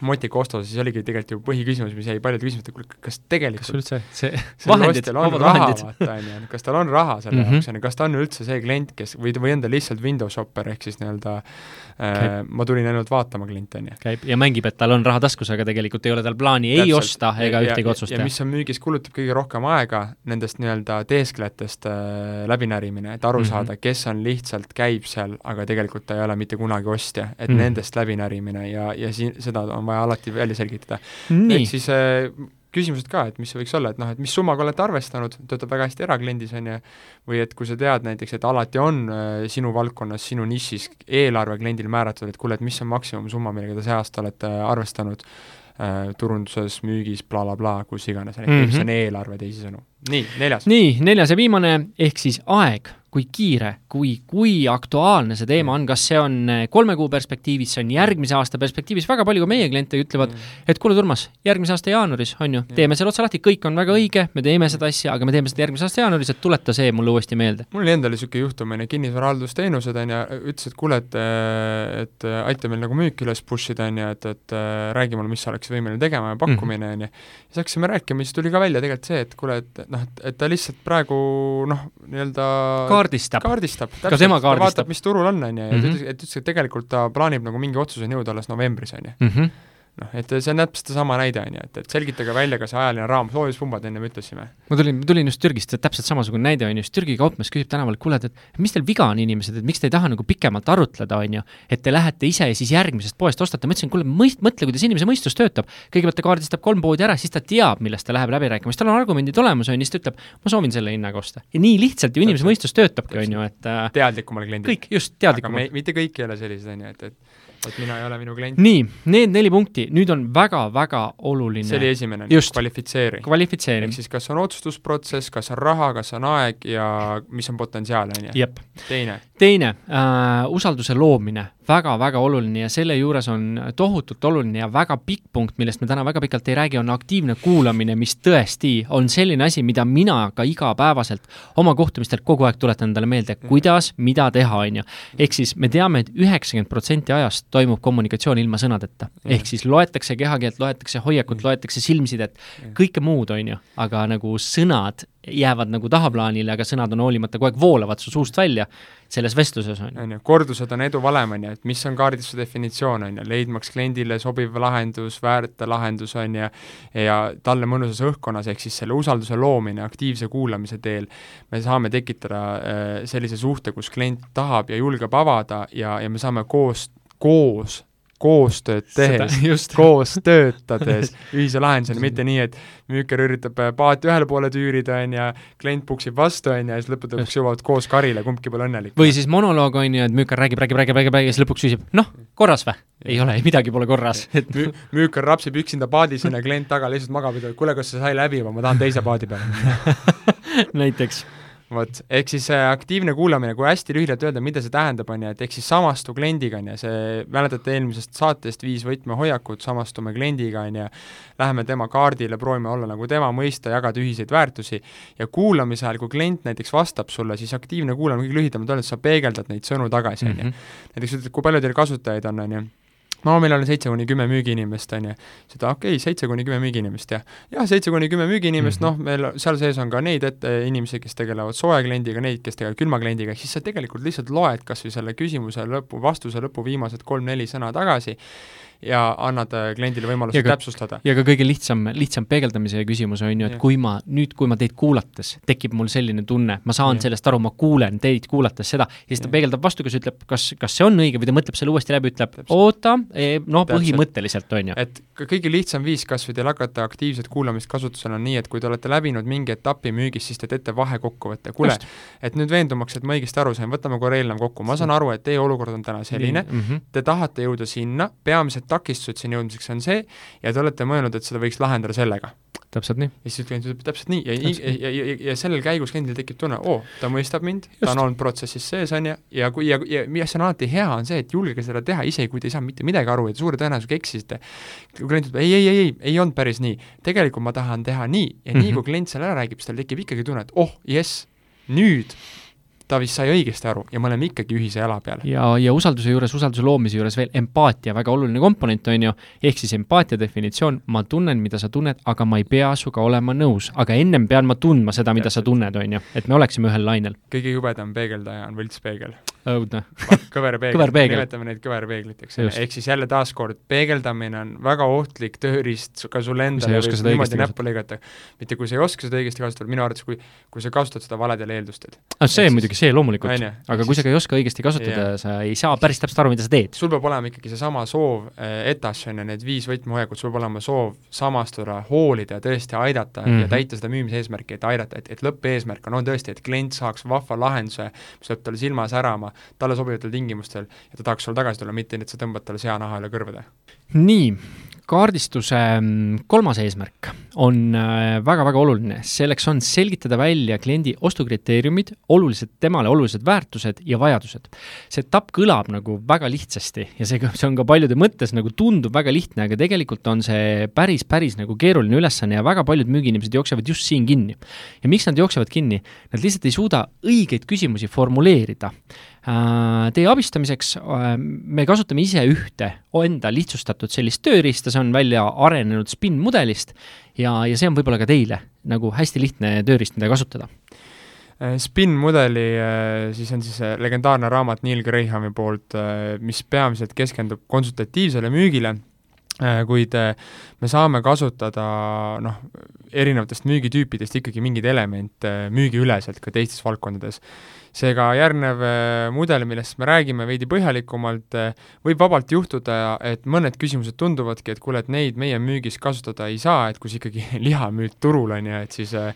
Motika Osto, siis oligi tegelikult ju põhiküsimus, mis jäi paljude küsimuste, kuule, kas kas tegelikult üldse see sellel vahendid, vabad vahendid. kas tal on raha selle Mhm. jaoks, on ju, kas ta on üldse see klient, kes, või, või on ta lihtsalt window shopper, ehk siis nii-öelda äh, ma tulin ainult vaatama kliente, on ju. käib ja mängib, et tal on raha taskus, aga tegelikult ei ole tal plaani ei Täpselt. osta ega Ja- ühtegi otsust teha. mis on müügis, kulutab kõige rohkem aega nendest nii-öelda teesklejatest äh, läbinärimine, et aru mm -hmm. saada, kes on lihtsalt, käib seal, aga tegelikult ta ei ole mitte kunagi ostja, et mm. -hmm. nendest läbinärimine ja, ja siin, seda on vaja alati välja selgitada. ehk, siis äh, küsimused ka, et mis see võiks olla, et noh, et mis summaga olete arvestanud, töötab väga hästi erakliendis, on ju, või et kui sa tead näiteks, et alati on äh, sinu valdkonnas, sinu nišis eelarve kliendil määratud, et kuule, et mis on maksimumsumma, millega te see aasta olete arvestanud äh, turunduses, müügis bla, bla, blablabla, kus iganes, on mis Mhm. on eelarve teisisõnu. nii, neljas. nii, neljas ja viimane, ehk siis aeg, kui kiire, kui, kui aktuaalne see teema on, kas see on eh, kolme kuu perspektiivis, see on järgmise aasta perspektiivis, väga palju ka meie kliente ütlevad, et kuule, Urmas, järgmise aasta jaanuaris, on ju, teeme selle otsa lahti, kõik on väga õige, me teeme seda asja, aga me teeme seda järgmise aasta jaanuaris, et tuleta see mulle uuesti meelde. mul oli endal niisugune juhtum, on ju, kinnisvarahaldusteenused, on ju, ütles, et kuule, et et aita meil nagu müüki üles push ida, on ju, et, et räägi mulle, mis sa oleks võimeline tegema ja pakkumine, on ju. siis hakkasime rääkima, siis tuli ka välja tegelikult see, et kuule, et noh, et, et ta lihtsalt praegu noh, nii-öelda kaardistab. kaardistab, Ka tema ta vaatab, mis turul on, on ju, ja ta Mhm. ütles, et ütles, et tegelikult ta plaanib nagu mingi otsuseni jõuda alles novembris, on ju. Noh, et see on täpselt seesama näide, on ju, et, et selgitage välja ka see ajaline raam, soojuspumbad enne me ütlesime. ma tulin, ma tulin just Türgist, täpselt samasugune näide on ju, siis Türgi kaupmees küsib tänaval, et kuule, et mis teil viga on, inimesed, et miks te ei taha nagu pikemalt arutleda, on ju, et te lähete ise ja siis järgmisest poest ostate, ma ütlesin, kuule, mõist-, mõtle, kuidas inimese mõistus töötab. kõigepealt ta kaardistab kolm poodi ära, siis ta teab, millest ta läheb läbi rääkima, siis tal on argumendid olemas, on ju, siis ta ütleb, ma soovin selle hinnaga osta. ja nii lihtsalt ju inimese mõistus töötabki, on ju, et äh, teadlikumale kliendile. kõik just teadlikumalt. mitte kõik ei ole sellised, on ju, et, et et mina ei ole minu klient. nii, need neli punkti, nüüd on väga-väga oluline see oli esimene, kvalifitseeri. kvalifitseerimine ehk. siis kas on otsustusprotsess, kas on raha, kas on aeg ja mis on potentsiaal, on ju. teine, teine äh,, usalduse loomine. Väga,, väga-väga oluline ja selle juures on tohutult oluline ja väga pikk punkt, millest me täna väga pikalt ei räägi, on aktiivne kuulamine, mis tõesti on selline asi, mida mina ka igapäevaselt oma kohtumistel kogu aeg tuletan endale meelde, kuidas, mida teha, on ju. ehk siis me teame et, et üheksakümmend protsenti ajast toimub kommunikatsioon ilma sõnadeta. ehk siis loetakse kehakeelt, loetakse hoiakut, loetakse silmsidet, kõike muud, on ju, aga nagu sõnad jäävad nagu tahaplaanile, aga sõnad on hoolimata kogu aeg voolavad su suust välja selles vestluses, on ju. on ju, kordused on edu valem, on ju, et mis on kaardistuse definitsioon, on ju, leidmaks kliendile sobiv lahendus, väärte lahendus, on ju, ja talle mõnusas õhkkonnas, ehk siis selle usalduse loomine aktiivse kuulamise teel, me saame tekitada äh, sellise suhte, kus klient tahab ja julgeb avada ja, ja me saame koos, koos koostööd tehes, just. koos töötades. Ühise lahenduseni, mitte nii, et müüker üritab äh, paati ühele poole tüürida, on ju, klient puksib vastu, on ju, ja siis lõppude lõpuks jõuavad koos karile, kumbki pole õnnelik. või siis monoloog, on ju, et müüker räägib, räägib, räägib, räägib, räägib ja siis lõpuks küsib, noh, korras või? ei ole, midagi pole korras, et Müü-, müükar rapsib üksinda paadis on ja klient taga lihtsalt magab ja ütleb, kuule, kas see sai läbi või? Ma tahan teise paadi peale. Näiteks vot, ehk siis see aktiivne kuulamine, kui hästi lühidalt öelda, mida see tähendab, on ju, et ehk siis samastu kliendiga, on ju, see, mäletate eelmisest saatest viis võtmehoiakut, samastume kliendiga, on ju, läheme tema kaardile, proovime olla nagu tema, mõista, jagada ühiseid väärtusi, ja kuulamise ajal, kui klient näiteks vastab sulle, siis aktiivne kuulamine, kõige lühidamalt öeldes, sa peegeldad neid sõnu tagasi, on ju. Mhm. näiteks ütled, kui palju teil kasutajaid on, on ju no meil on seitse kuni kümme müügiinimest, on ju. ta, okei okay,, seitse kuni kümme müügiinimest, jah. jah, seitse kuni kümme müügiinimest mm, -hmm. noh, meil seal sees on ka neid ette, inimesi, kes tegelevad sooja kliendiga, neid, kes tegelevad külma kliendiga, ehk siis sa tegelikult lihtsalt loed kas või selle küsimuse lõpu, vastuse lõpu viimased kolm-neli sõna tagasi ja annad äh, kliendile võimaluse Ja ka- täpsustada. ja ka kõige lihtsam, lihtsam peegeldamise küsimus on ju, et Jah. kui ma nüüd, kui ma teid kuulates, tekib mul selline tunne, ma saan Jah. sellest aru, ma kuulen teid kuulates seda, ja siis ta Jah. peegeldab vastu, kas ütleb, kas, kas see on õige või ta mõtleb selle uuesti läbi, ütleb Täpselt. oota, no Täpselt. põhimõtteliselt on ju. et kõige lihtsam viis kas või teil hakata aktiivset kuulamist kasutusele on nii, et kui te olete läbinud mingi etapi müügis, siis te teete vahekokkuvõtte, kuule et nüüd veendumaks, et ma õigesti aru sain, võtame korra eelnev kokku, ma saan aru, et teie olukord on täna selline, mm. -hmm. te tahate jõuda sinna, peamised takistused sinna jõudmiseks on see, ja te olete mõelnud, et seda võiks lahendada sellega. täpselt nii. ja siis klient ütleb täpselt nii ja, ja, ja, ja, ja, sellel käigus kliendil tekib tunne, oo, ta mõistab mind, ta on olnud protsessis sees, on ju, ja kui, ja, ja mis on alati hea, on see, et julgege seda teha, isegi kui te ei saa mitte midagi aru ja te suure tõenäosusega eksisite. kui klient ütleb ei, ei, ei, ei, ei olnud päris nii, tegelikult ma tahan teha nii ja mm -hmm. nii, Mhm. kui klient selle ära räägib, siis tal tekib ikkagi tunne, et oh, jess, nüüd ta vist sai õigesti aru ja me oleme ikkagi ühise jala peal. ja, ja usalduse juures, usalduse loomise juures veel empaatia, väga oluline komponent, on ju, ehk siis empaatia definitsioon, ma tunnen, mida sa tunned, aga ma ei pea sinuga olema nõus, aga ennem pean ma tundma seda, mida sa Täpselt. tunned, on ju, et me oleksime ühel lainel. kõige jubedam peegeldaja on võltspeegel õudne. kõverpeegel, Kõverpeegel. nimetame neid kõverpeegliteks, ehk siis jälle taaskord, peegeldamine on väga ohtlik tööriist ka sulle Kui sa endale, võib seda niimoodi näppu lõigata. mitte kui sa ei oska seda õigesti kasutada, minu arvates kui, kui sa kasutad seda valedel eeldustel. ah, see siis- muidugi, see loomulikult, aga Ehk kui siis- sa ka ei oska õigesti kasutada, sa ei saa päris täpselt aru, mida sa teed. sul peab olema ikkagi seesama soov etas, on ju, need viis võtmehoiakut, sul peab olema soov samastuda, hoolida ja tõesti aidata mm -hmm. ja Mhm. täita seda müümise eesmärki, et aidata, et, et lõppeesmärk on, on tõesti, et klient saaks vahva lahenduse, mis lööb talle silma särama, talle sobivatel tingimustel ja ta tahaks sulle tagasi tulla, mitte nii, et sa tõmbad talle seanaha üle kõrvade. nii, kaardistuse mm, kolmas eesmärk on äh, väga-väga oluline, selleks on selgitada välja kliendi ostukriteeriumid, olulised, temale olulised väärtused ja vajadused. see etapp kõlab nagu väga lihtsasti ja see, see on ka paljude mõttes nagu tundub väga lihtne, aga tegelikult on see päris, päris nagu keeruline ülesanne ja väga paljud müügiinimesed jooksevad just siin kinni. ja miks nad jooksevad kinni? Nad lihtsalt ei suuda õigeid küsimusi formuleerida Teie abistamiseks äh, me kasutame ise ühte enda lihtsustatud sellist tööriista, see on välja arenenud SPIN-mudelist ja, ja see on võib-olla ka teile nagu hästi lihtne tööriist, mida kasutada. Äh, Spin-mudeli äh, siis on siis äh, legendaarne raamat Neil Grahami poolt, mis peamiselt keskendub konsultatiivsele müügile, kuid äh, me saame kasutada noh, erinevatest müügitüüpidest ikkagi mingeid elemente müügiüleselt ka teistes valdkondades. seega järgnev äh, mudel, millest me räägime veidi põhjalikumalt, äh, võib vabalt juhtuda, et mõned küsimused tunduvadki, et kuule, et neid meie müügis kasutada ei saa, et kui sa ikkagi liha müüd turul, on ju, et siis äh,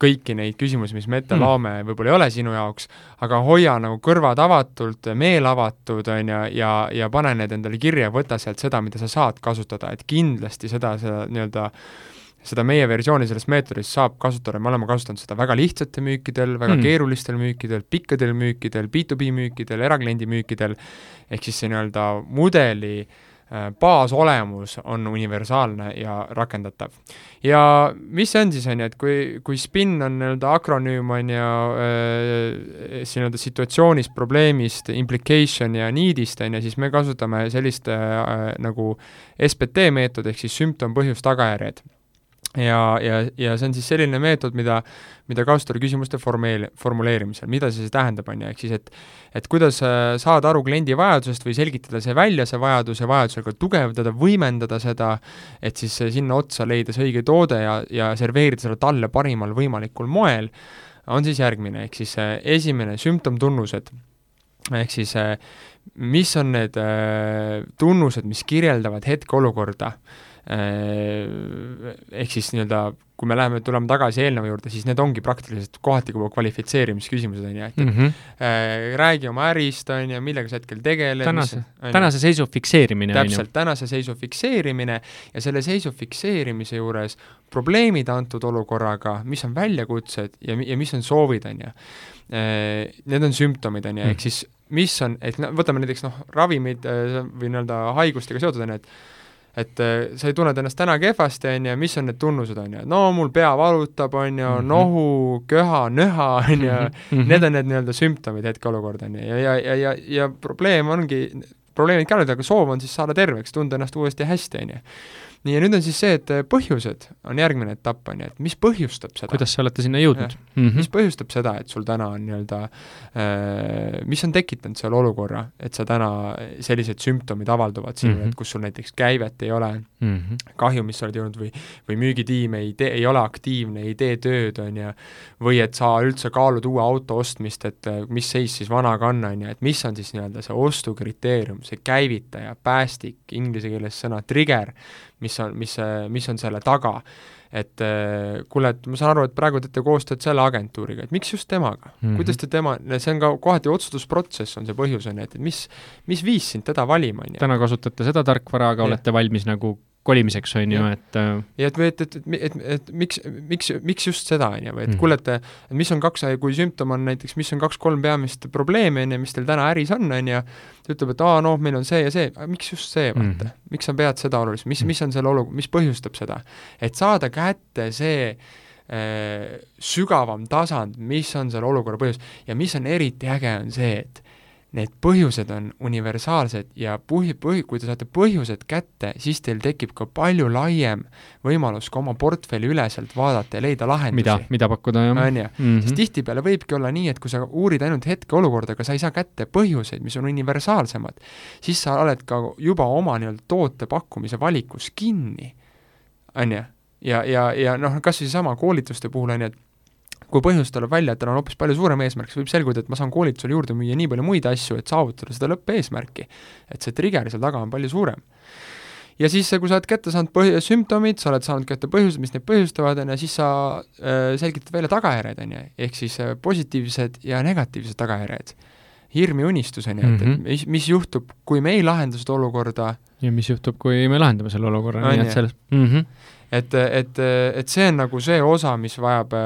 kõiki neid küsimusi, mis me ette Hmm. laome, võib-olla ei ole sinu jaoks, aga hoia nagu kõrvad avatult, meel avatud, on ju, ja, ja pane need endale kirja, võta sealt seda, mida sa saad kasutada, et kindlasti seda, seda nii-öelda seda meie versiooni sellest meetodist saab kasutada, me oleme kasutanud seda väga lihtsate müükidel, väga mm. keerulistel müükidel, pikkadel müükidel, B2B müükidel, erakliendi müükidel, ehk siis see nii-öelda mudeli äh, baasolemus on universaalne ja rakendatav. ja mis see on siis, on ju, et kui, kui SPIN on nii-öelda akronüüm, on ju, siis nii-öelda situatsioonist, probleemist, implication ja need'ist, on ju, siis me kasutame sellist äh, nagu SPT meetod, ehk siis sümptom, põhjus, tagajärjed ja, ja, ja see on siis selline meetod, mida, mida kasutada küsimuste formeel-, formuleerimisel, mida see siis tähendab, on ju, ehk siis et et kuidas äh, saada aru kliendi vajadusest või selgitada see välja, see vajadus, ja vajadusel ka tugevdada, võimendada seda, et siis äh, sinna otsa leida see õige toode ja, ja serveerida seda talle parimal võimalikul moel, on siis järgmine, ehk siis äh, esimene sümptomtunnused, ehk siis mis on need tunnused, mis kirjeldavad hetkeolukorda ehk siis nii-öelda kui me läheme, tuleme tagasi eelneva juurde, siis need ongi praktiliselt kohati juba kvalifitseerimisküsimused, on ju, et mm -hmm. äh, räägi oma ärist, on ju, millega sa hetkel tegeled, tänase, tänase seisu fikseerimine, täpselt, tänase seisu fikseerimine ja selle seisu fikseerimise juures probleemid antud olukorraga, mis on väljakutsed ja, ja mis on soovid, on ju. Äh, need on sümptomid, on ju, ehk mm. siis mis on, et no võtame näiteks noh, ravimid äh, või nii-öelda haigustega seotud, on ju, et et äh, sa ei tunned ennast täna kehvasti, on ju, mis on need tunnused, on ju, no mul pea valutab, on ju, mhm. nohu, köha, nöha, on ju, mhm. need on need nii-öelda sümptomid hetkeolukord, on ju, ja, ja, ja, ja, ja probleem ongi, probleemid ka nüüd, aga soov on siis saada terveks, tunda ennast uuesti hästi, on ju nii, ja nüüd on siis see, et äh, põhjused on järgmine etapp, on ju, et mis põhjustab seda. kuidas te olete sinna jõudnud? Mm -hmm. mis põhjustab seda, et sul täna on nii-öelda äh,, mis on tekitanud selle olukorra, et sa täna, sellised sümptomid avalduvad sinul mm, -hmm. et kus sul näiteks käivet ei ole mm, -hmm. kahju, mis sa oled jõudnud või, või müügitiim ei tee, ei ole aktiivne, ei tee tööd, on ju, või et sa üldse kaalud uue auto ostmist, et äh, mis seis siis vanaga on, on ju, et mis on siis nii-öelda see ostukriteerium, see käivitaja, päästik, inglise keeles sõna trigger, mis on, mis, mis on selle taga. et äh, kuule, et ma saan aru, et praegu teete koostööd selle agentuuriga, et miks just temaga mm, -hmm. kuidas te tema, see on ka kohati otsustusprotsess on see põhjus, on ju, et, et mis, mis viis sind teda valima, on ju. täna kasutate seda tarkvara, aga ja. olete valmis nagu kolimiseks, on ju, et äh, ja et, et, et, et, et, et miks, miks, miks just seda, on ju, et mm. kuule, et mis on kaks, kui sümptom on näiteks, mis on kaks-kolm peamist probleemi, on ju, mis teil täna äris on, on ju, ta ütleb, et aa, noh, meil on see ja see, miks just see, vaata mm., miks sa pead seda oluliseks, mis, mis on selle olu-, mis põhjustab seda? et saada kätte see äh, sügavam tasand, mis on selle olukorra põhjus ja mis on eriti äge, on see, et need põhjused on universaalsed ja põhi, põhi, kui te saate põhjused kätte, siis teil tekib ka palju laiem võimalus ka oma portfelli üleselt vaadata ja leida lahendusi. mida, mida pakkuda, jah. on ju, mhm. sest tihtipeale võibki olla nii, et kui sa uurid ainult hetkeolukorda, aga sa ei saa kätte põhjuseid, mis on universaalsemad, siis sa oled ka juba oma nii-öelda toote pakkumise valikus kinni, on ju. ja, ja, ja noh, kas või seesama koolituste puhul, on ju, et kui põhjus tuleb välja, et tal on hoopis palju suurem eesmärk, siis võib selguda, et ma saan koolitusele juurde müüa nii palju muid asju, et saavutada seda lõppeesmärki. et see trigger seal taga on palju suurem. ja siis, kui sa oled kätte saanud põhi-, sümptomid, sa oled saanud kätte põhjused, mis neid põhjustavad, on ju, siis sa äh, selgitad välja tagajärjed, on ju, ehk siis äh, positiivsed ja negatiivsed tagajärjed. hirm ja unistus, on ju, et, et mhm. mis, mis juhtub, kui me ei lahenda seda olukorda ja mis juhtub, kui me lahendame selle olukorra, nii et selles mm -hmm et, et, et see on nagu see osa, mis vajab,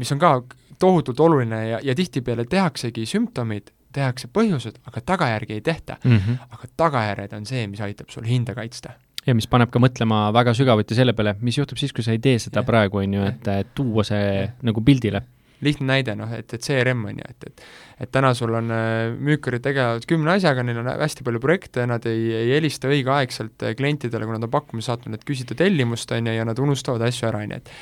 mis on ka tohutult oluline ja, ja tihtipeale tehaksegi sümptomid, tehakse põhjused, aga tagajärgi ei tehta mm. -hmm. aga tagajärjed on see, mis aitab sul hinda kaitsta ja mis paneb ka mõtlema väga sügavuti selle peale, mis juhtub siis, kui sa ei tee seda ja. praegu, on ju, et tuua see ja. nagu pildile lihtne näide, noh, et, et CRM on ju, et, et et täna sul on äh, müükarid tegelevad kümne asjaga, neil on hästi palju projekte, nad ei, ei helista õigeaegselt äh, klientidele, kui nad on pakkumise saatnud, et küsida tellimust, on ju, ja nad unustavad asju ära, on ju, et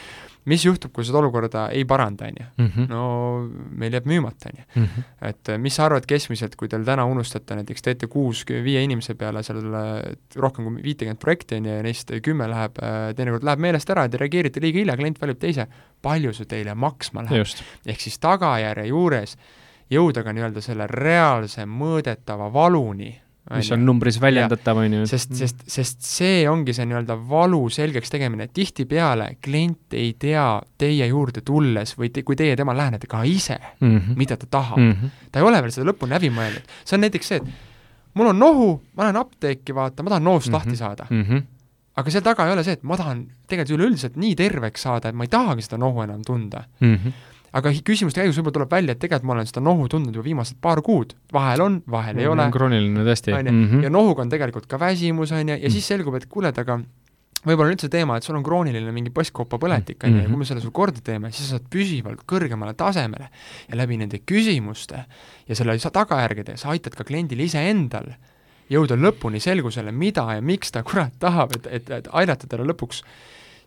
mis juhtub, kui seda olukorda ei paranda, on ju? Mhm. no meil jääb müümata, on ju. Mhm. et äh, mis sa arvad keskmiselt, kui teil täna unustate, näiteks teete kuus viie inimese peale seal rohkem kui viitekümmet projekti, on ju, ja neist kümme läheb, äh, teinekord läheb meelest ära, te reageerite liiga hilja, klient valib teise, palju see teile maksma läheb? ehk siis tagajärje juures jõuda ka nii-öelda selle reaalse mõõdetava valuni mis on numbris väljendatav, on ju. sest, sest, sest see ongi see nii-öelda valu selgeks tegemine, tihtipeale klient ei tea teie juurde tulles või te, kui teie temale lähenete ka ise mm, -hmm. mida ta tahab mm. -hmm. ta ei ole veel seda lõpuni läbi mõelnud. see on näiteks see, et mul on nohu, ma lähen apteeki, vaata, ma tahan nohust mm -hmm. lahti saada mm. -hmm. aga seal taga ei ole see, et ma tahan tegelikult üleüldiselt nii terveks saada, et ma ei tahagi seda nohu enam tunda mm. -hmm aga küsimuste käigus võib-olla tuleb välja, et tegelikult ma olen seda nohu tundnud juba viimased paar kuud, vahel on, vahel ei ole. krooniline tõesti. on ju, mhm. ja nohuga on tegelikult ka väsimus, on ju, ja siis selgub, et kuule, et aga võib-olla on üldse teema, et sul on krooniline mingi postkopapõletik, on ju, ja kui me selle sul korda teeme, siis sa saad püsivalt kõrgemale tasemele. ja läbi nende küsimuste ja selle tagajärgede sa aitad ka kliendil iseendal jõuda lõpuni selgusele, mida ja miks ta kurat tahab, et, et, et aidata talle lõpuks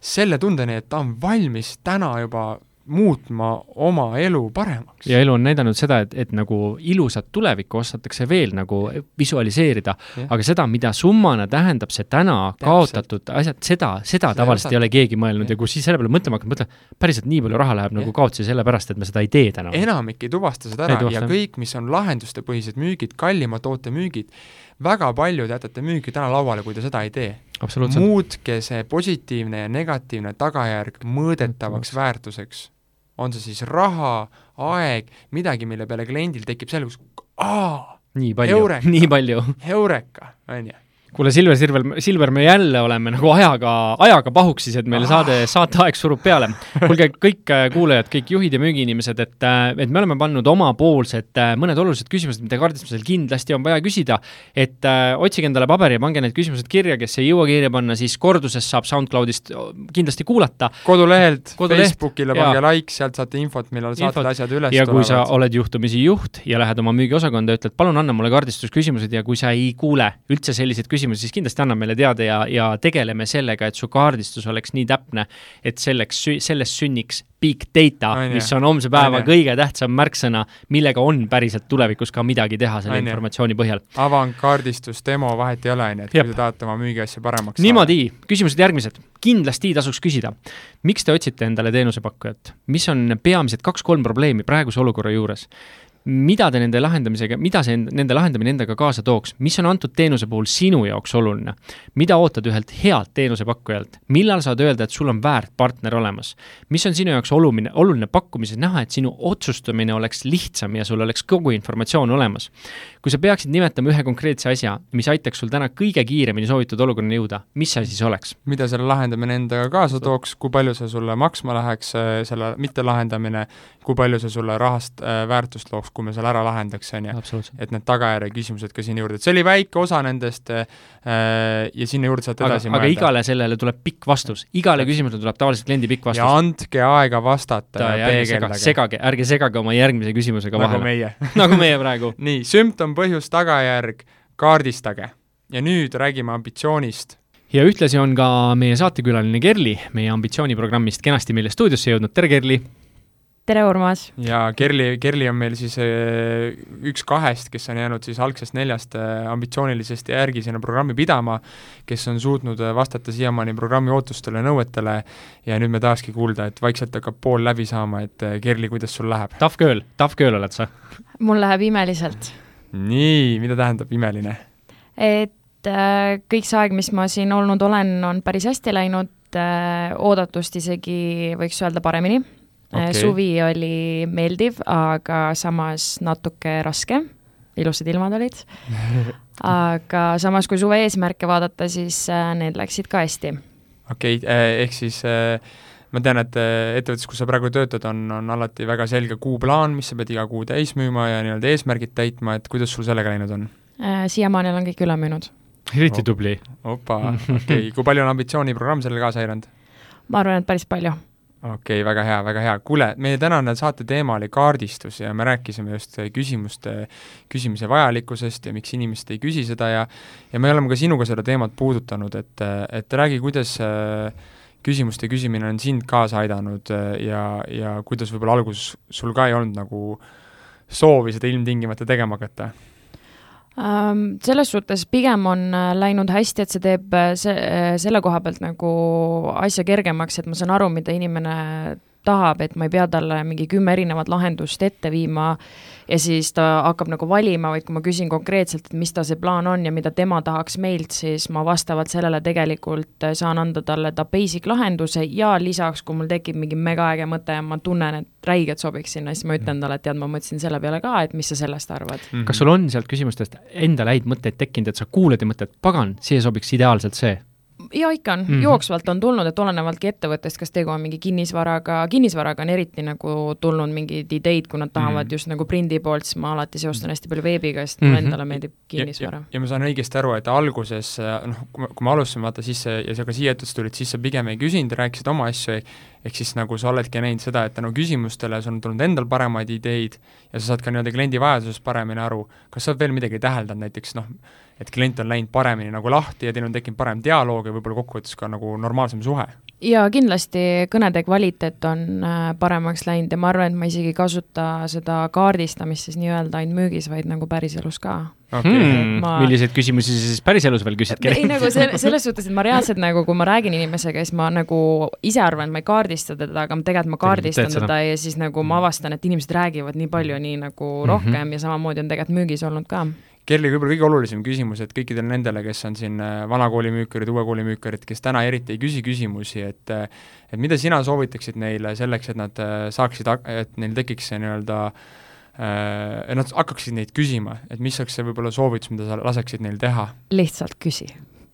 selle tundeni, et ta on valmis täna juba muutma oma elu paremaks. ja elu on näidanud seda, et, et nagu ilusat tulevikku osatakse veel nagu visualiseerida, aga seda, mida summana tähendab see täna Täpselt. kaotatud asjad, seda, seda see tavaliselt ei ole keegi mõelnud ja, ja kui siis selle peale mõtlema hakkad, mõtle, päriselt nii palju raha läheb ja. nagu kaotsi sellepärast, et me seda ei tee täna. enamik ei tuvasta seda ära ja kõik, mis on lahendustepõhised müügid, kallima toote müügid, väga paljud jätate müügi täna lauale, kui te seda ei tee. muutke see positiivne ja negatiivne tagajärg mõõdetavaks väärtuseks. On see siis raha, aeg, midagi, mille peale kliendil tekib selgus, aa, nii palju, nii palju. Eureka, on ju kuule, Silver, Silver, Silver, me jälle oleme nagu ajaga, ajaga pahuksis, et meil saade, saateaeg surub peale. kuulge, kõik äh, kuulajad, kõik juhid ja müügiinimesed, et, äh, et me oleme pannud omapoolsed äh, mõned olulised küsimused, mida kaardistamisel kindlasti on vaja küsida. et äh, otsige endale paberi ja pange need küsimused kirja, kes ei jõua kirja panna, siis korduses saab SoundCloudist kindlasti kuulata. kodulehelt Koduleht, Facebookile pange like, sealt saate infot, millal infot. saated asjad üles ja tulevad. ja kui sa oled juhtumisi juht ja lähed oma müügiosakonda ja ütled, palun anna mulle kaardistusküsimused ja kui sa ei kuule üldse selliseid küsimusi, küsimusi, siis kindlasti anna meile teada ja, ja tegeleme sellega, et su kaardistus oleks nii täpne, et selleks, sellest sünniks big data, mis on homse päeva Aine. kõige tähtsam märksõna, millega on päriselt tulevikus ka midagi teha selle Aine. informatsiooni põhjal. avangkaardistus, demo, vahet ei ole, on ju, et Jep. kui te tahate oma müügiasja paremaks niimoodi, küsimused järgmised. kindlasti tasuks küsida, miks te otsite endale teenusepakkujat? mis on peamised kaks-kolm probleemi praeguse olukorra juures? Mida te nende lahendamisega, mida see nende lahendamine endaga kaasa tooks, mis on antud teenuse puhul sinu jaoks oluline, mida ootad ühelt healt teenusepakkujalt, millal saad öelda, et sul on väärt partner olemas, mis on sinu jaoks oluline, oluline pakkumises näha, et sinu otsustamine oleks lihtsam ja sul oleks kogu informatsioon olemas. kui sa peaksid nimetama ühe konkreetse asja, mis aitaks sul täna kõige kiiremini soovitud olukorrani jõuda, mis see siis oleks? mida selle lahendamine endaga kaasa tooks, kui palju see sulle maksma läheks, selle mittelahendamine, kui palju see sulle rahast äh, väärtust looks, kui me selle ära lahendaks, on ju. et need tagajärje küsimused ka sinna juurde, et see oli väike osa nendest äh, ja sinna juurde saate edasi aga, mõelda. aga igale sellele tuleb pikk vastus, igale küsimusele tuleb tavaliselt kliendi pikk vastus. ja andke aega vastata Ta, ja peegeldage. segage, ärge segage oma järgmise küsimusega nagu vahele. nagu meie meie praegu nii, sümptom, põhjus, tagajärg, kaardistage. ja nüüd räägime ambitsioonist ja ühtlasi on ka meie saatekülaline Kerli meie ambitsiooniprogrammist kenasti meile stuudiosse jõudnud, tere Kerli! Tere, Urmas! ja Kerli, Kerli on meil siis äh, üks kahest, kes on jäänud siis algsest neljast äh, ambitsioonilisest järgi sinna programmi pidama, kes on suutnud äh, vastata siiamaani programmi ootustele ja nõuetele ja nüüd me tahakski kuulda, et vaikselt hakkab pool läbi saama, et Kerli, kuidas sul läheb? Tough girl, tough girl oled sa? mul läheb imeliselt. nii, mida tähendab imeline? et äh, kõik see aeg, mis ma siin olnud olen, on päris hästi läinud äh,, oodatust isegi võiks öelda paremini okay.. suvi oli meeldiv, aga samas natuke raske, ilusad ilmad olid aga samas, kui suve eesmärke vaadata, siis äh, need läksid ka hästi. okei okay,, äh, ehk siis äh, ma tean, et ettevõttes, kus sa praegu töötad, on, on alati väga selge kuuplaan, mis sa pead iga kuu täis müüma ja nii-öelda eesmärgid täitma, et kuidas sul sellega läinud on? siiamaani olen kõik üle müünud. eriti tubli. opa, okei okay., kui palju on ambitsiooniprogramm sellele kaasa aidanud? ma arvan, et päris palju okei okay,, väga hea, väga hea. kuule, meie tänane saate teema oli kaardistus ja me rääkisime just küsimuste, küsimise vajalikkusest ja miks inimesed ei küsi seda ja ja me oleme ka sinuga seda teemat puudutanud, et, et räägi, kuidas küsimuste küsimine on sind kaasa aidanud ja, ja kuidas võib-olla alguses sul ka ei olnud nagu soovi seda ilmtingimata tegema hakata selles suhtes pigem on äh, läinud hästi, et see teeb äh, see, äh, selle koha pealt nagu asja kergemaks, et ma saan aru, mida inimene tahab, et ma ei pea talle mingi kümme erinevat lahendust ette viima ja siis ta hakkab nagu valima, vaid kui ma küsin konkreetselt, et mis ta see plaan on ja mida tema tahaks meilt, siis ma vastavalt sellele tegelikult saan anda talle ta basic lahenduse ja lisaks, kui mul tekib mingi megaäge mõte ja ma tunnen, et räigelt sobiks sinna, siis ma ütlen talle, et tead, ma mõtlesin selle peale ka, et mis sa sellest arvad mm. -hmm. kas sul on sealt küsimustest endale häid mõtteid tekkinud, et sa kuulad ja mõtled, pagan, siia sobiks ideaalselt see? Jaa, ikka on mm, -hmm. jooksvalt on tulnud, et olenevaltki ettevõttest, kas tegu on mingi kinnisvaraga, kinnisvaraga on eriti nagu tulnud mingeid ideid, kui nad tahavad mm -hmm. just nagu prindi poolt, siis ma alati seostan hästi palju veebiga, sest mulle mm -hmm. endale meeldib kinnisvara. ja ma saan õigesti aru, et alguses noh, kui me, alustasime, vaata siis ja sa ka siia ettevõttesse tulid, siis sa pigem ei küsinud, rääkisid oma asju, ehk siis nagu sa oledki näinud seda, et tänu küsimustele sul on tulnud endal paremaid ideid ja sa saad ka nii-öelda kliendi vajadusest paremini aru, kas sa oled veel midagi täheldanud, näiteks noh, et klient on läinud paremini nagu lahti ja teil on tekkinud parem dialoog ja võib-olla kokkuvõttes ka nagu normaalsem suhe. Ja kindlasti kõnede kvaliteet on äh, paremaks läinud ja ma arvan, et ma isegi ei kasuta seda kaardistamist siis nii-öelda ainult müügis, vaid nagu päriselus ka okay. hmm, Ma- milliseid küsimusi sa siis päriselus veel küsid? ei nagu se-, selles suhtes, et ma reaalselt nagu, kui ma räägin inimesega, siis ma nagu ise arvan, et ma ei kaardista teda, aga ma tegelikult ma kaardistan teed seda. teda ja siis nagu ma avastan, et inimesed räägivad nii palju, nii nagu Mhm. rohkem ja samamoodi on tegelikult müügis olnud ka. Kerli, võib-olla kõige olulisem küsimus, et kõikidele nendele, kes on siin äh, vanakooli müükarid, uue kooli müükarid, kes täna eriti ei küsi küsimusi, et äh, et mida sina soovitaksid neile selleks, et nad äh, saaksid, et neil tekiks see nii-öelda et nad hakkaksid neid küsima, et mis oleks see võib-olla soovitus, mida sa laseksid neil teha? lihtsalt küsi.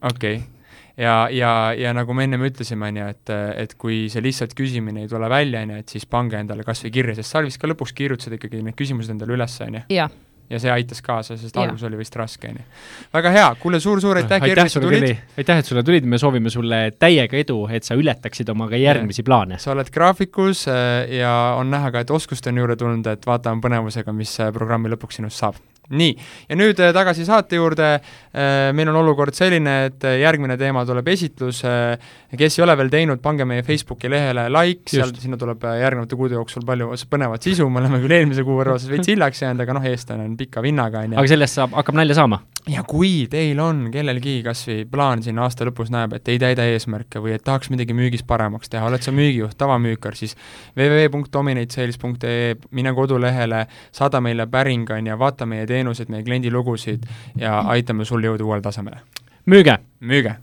okei okay. ja, ja, ja nagu me ennem ütlesime, on ju, et, et kui see lihtsalt küsimine ei tule välja, on ju, et siis pange endale kas või kirja, sest sa vist ka lõpuks kirjutasid ikkagi need küsimused endale üles, on ju? jah, ja see aitas kaasa, sest Jaa. algus oli vist raske, on ju. väga hea, kuule suur-suur aitäh, Kerli, aitäh et sa sulle, tulid aitäh, et sulle tulid, me soovime sulle täiega edu, et sa ületaksid oma ka järgmisi plaane. sa oled graafikus äh, ja on näha ka, et oskust on juurde tulnud, et vaatame põnevusega, mis äh, programmi lõpuks sinust saab. Nii, ja nüüd äh, tagasi saate juurde, meil on olukord selline, et äh, järgmine teema tuleb esitlus, kes ei ole veel teinud, pange meie Facebooki lehele like, seal, sinna tuleb äh, järgnevate kuude jooksul palju põnevat sisu, me oleme küll eelmise kuu võrra osas veits hiljaks jäänud, aga noh, eestlane on pika vinnaga, on ju. aga sellest saab, hakkab nalja saama? Ja kui teil on kellelgi kas või plaan siin aasta lõpus näeb, et ei täida eesmärke või et tahaks midagi müügis paremaks teha, oled sa müügijuht, tavamüükar, siis www.dominatesales.ee, mine kodulehele, saada meile päring, on ju, vaata meie teenuseid, meie kliendi lugusid ja aitame sul jõuda uuele tasemele. müüge! müüge!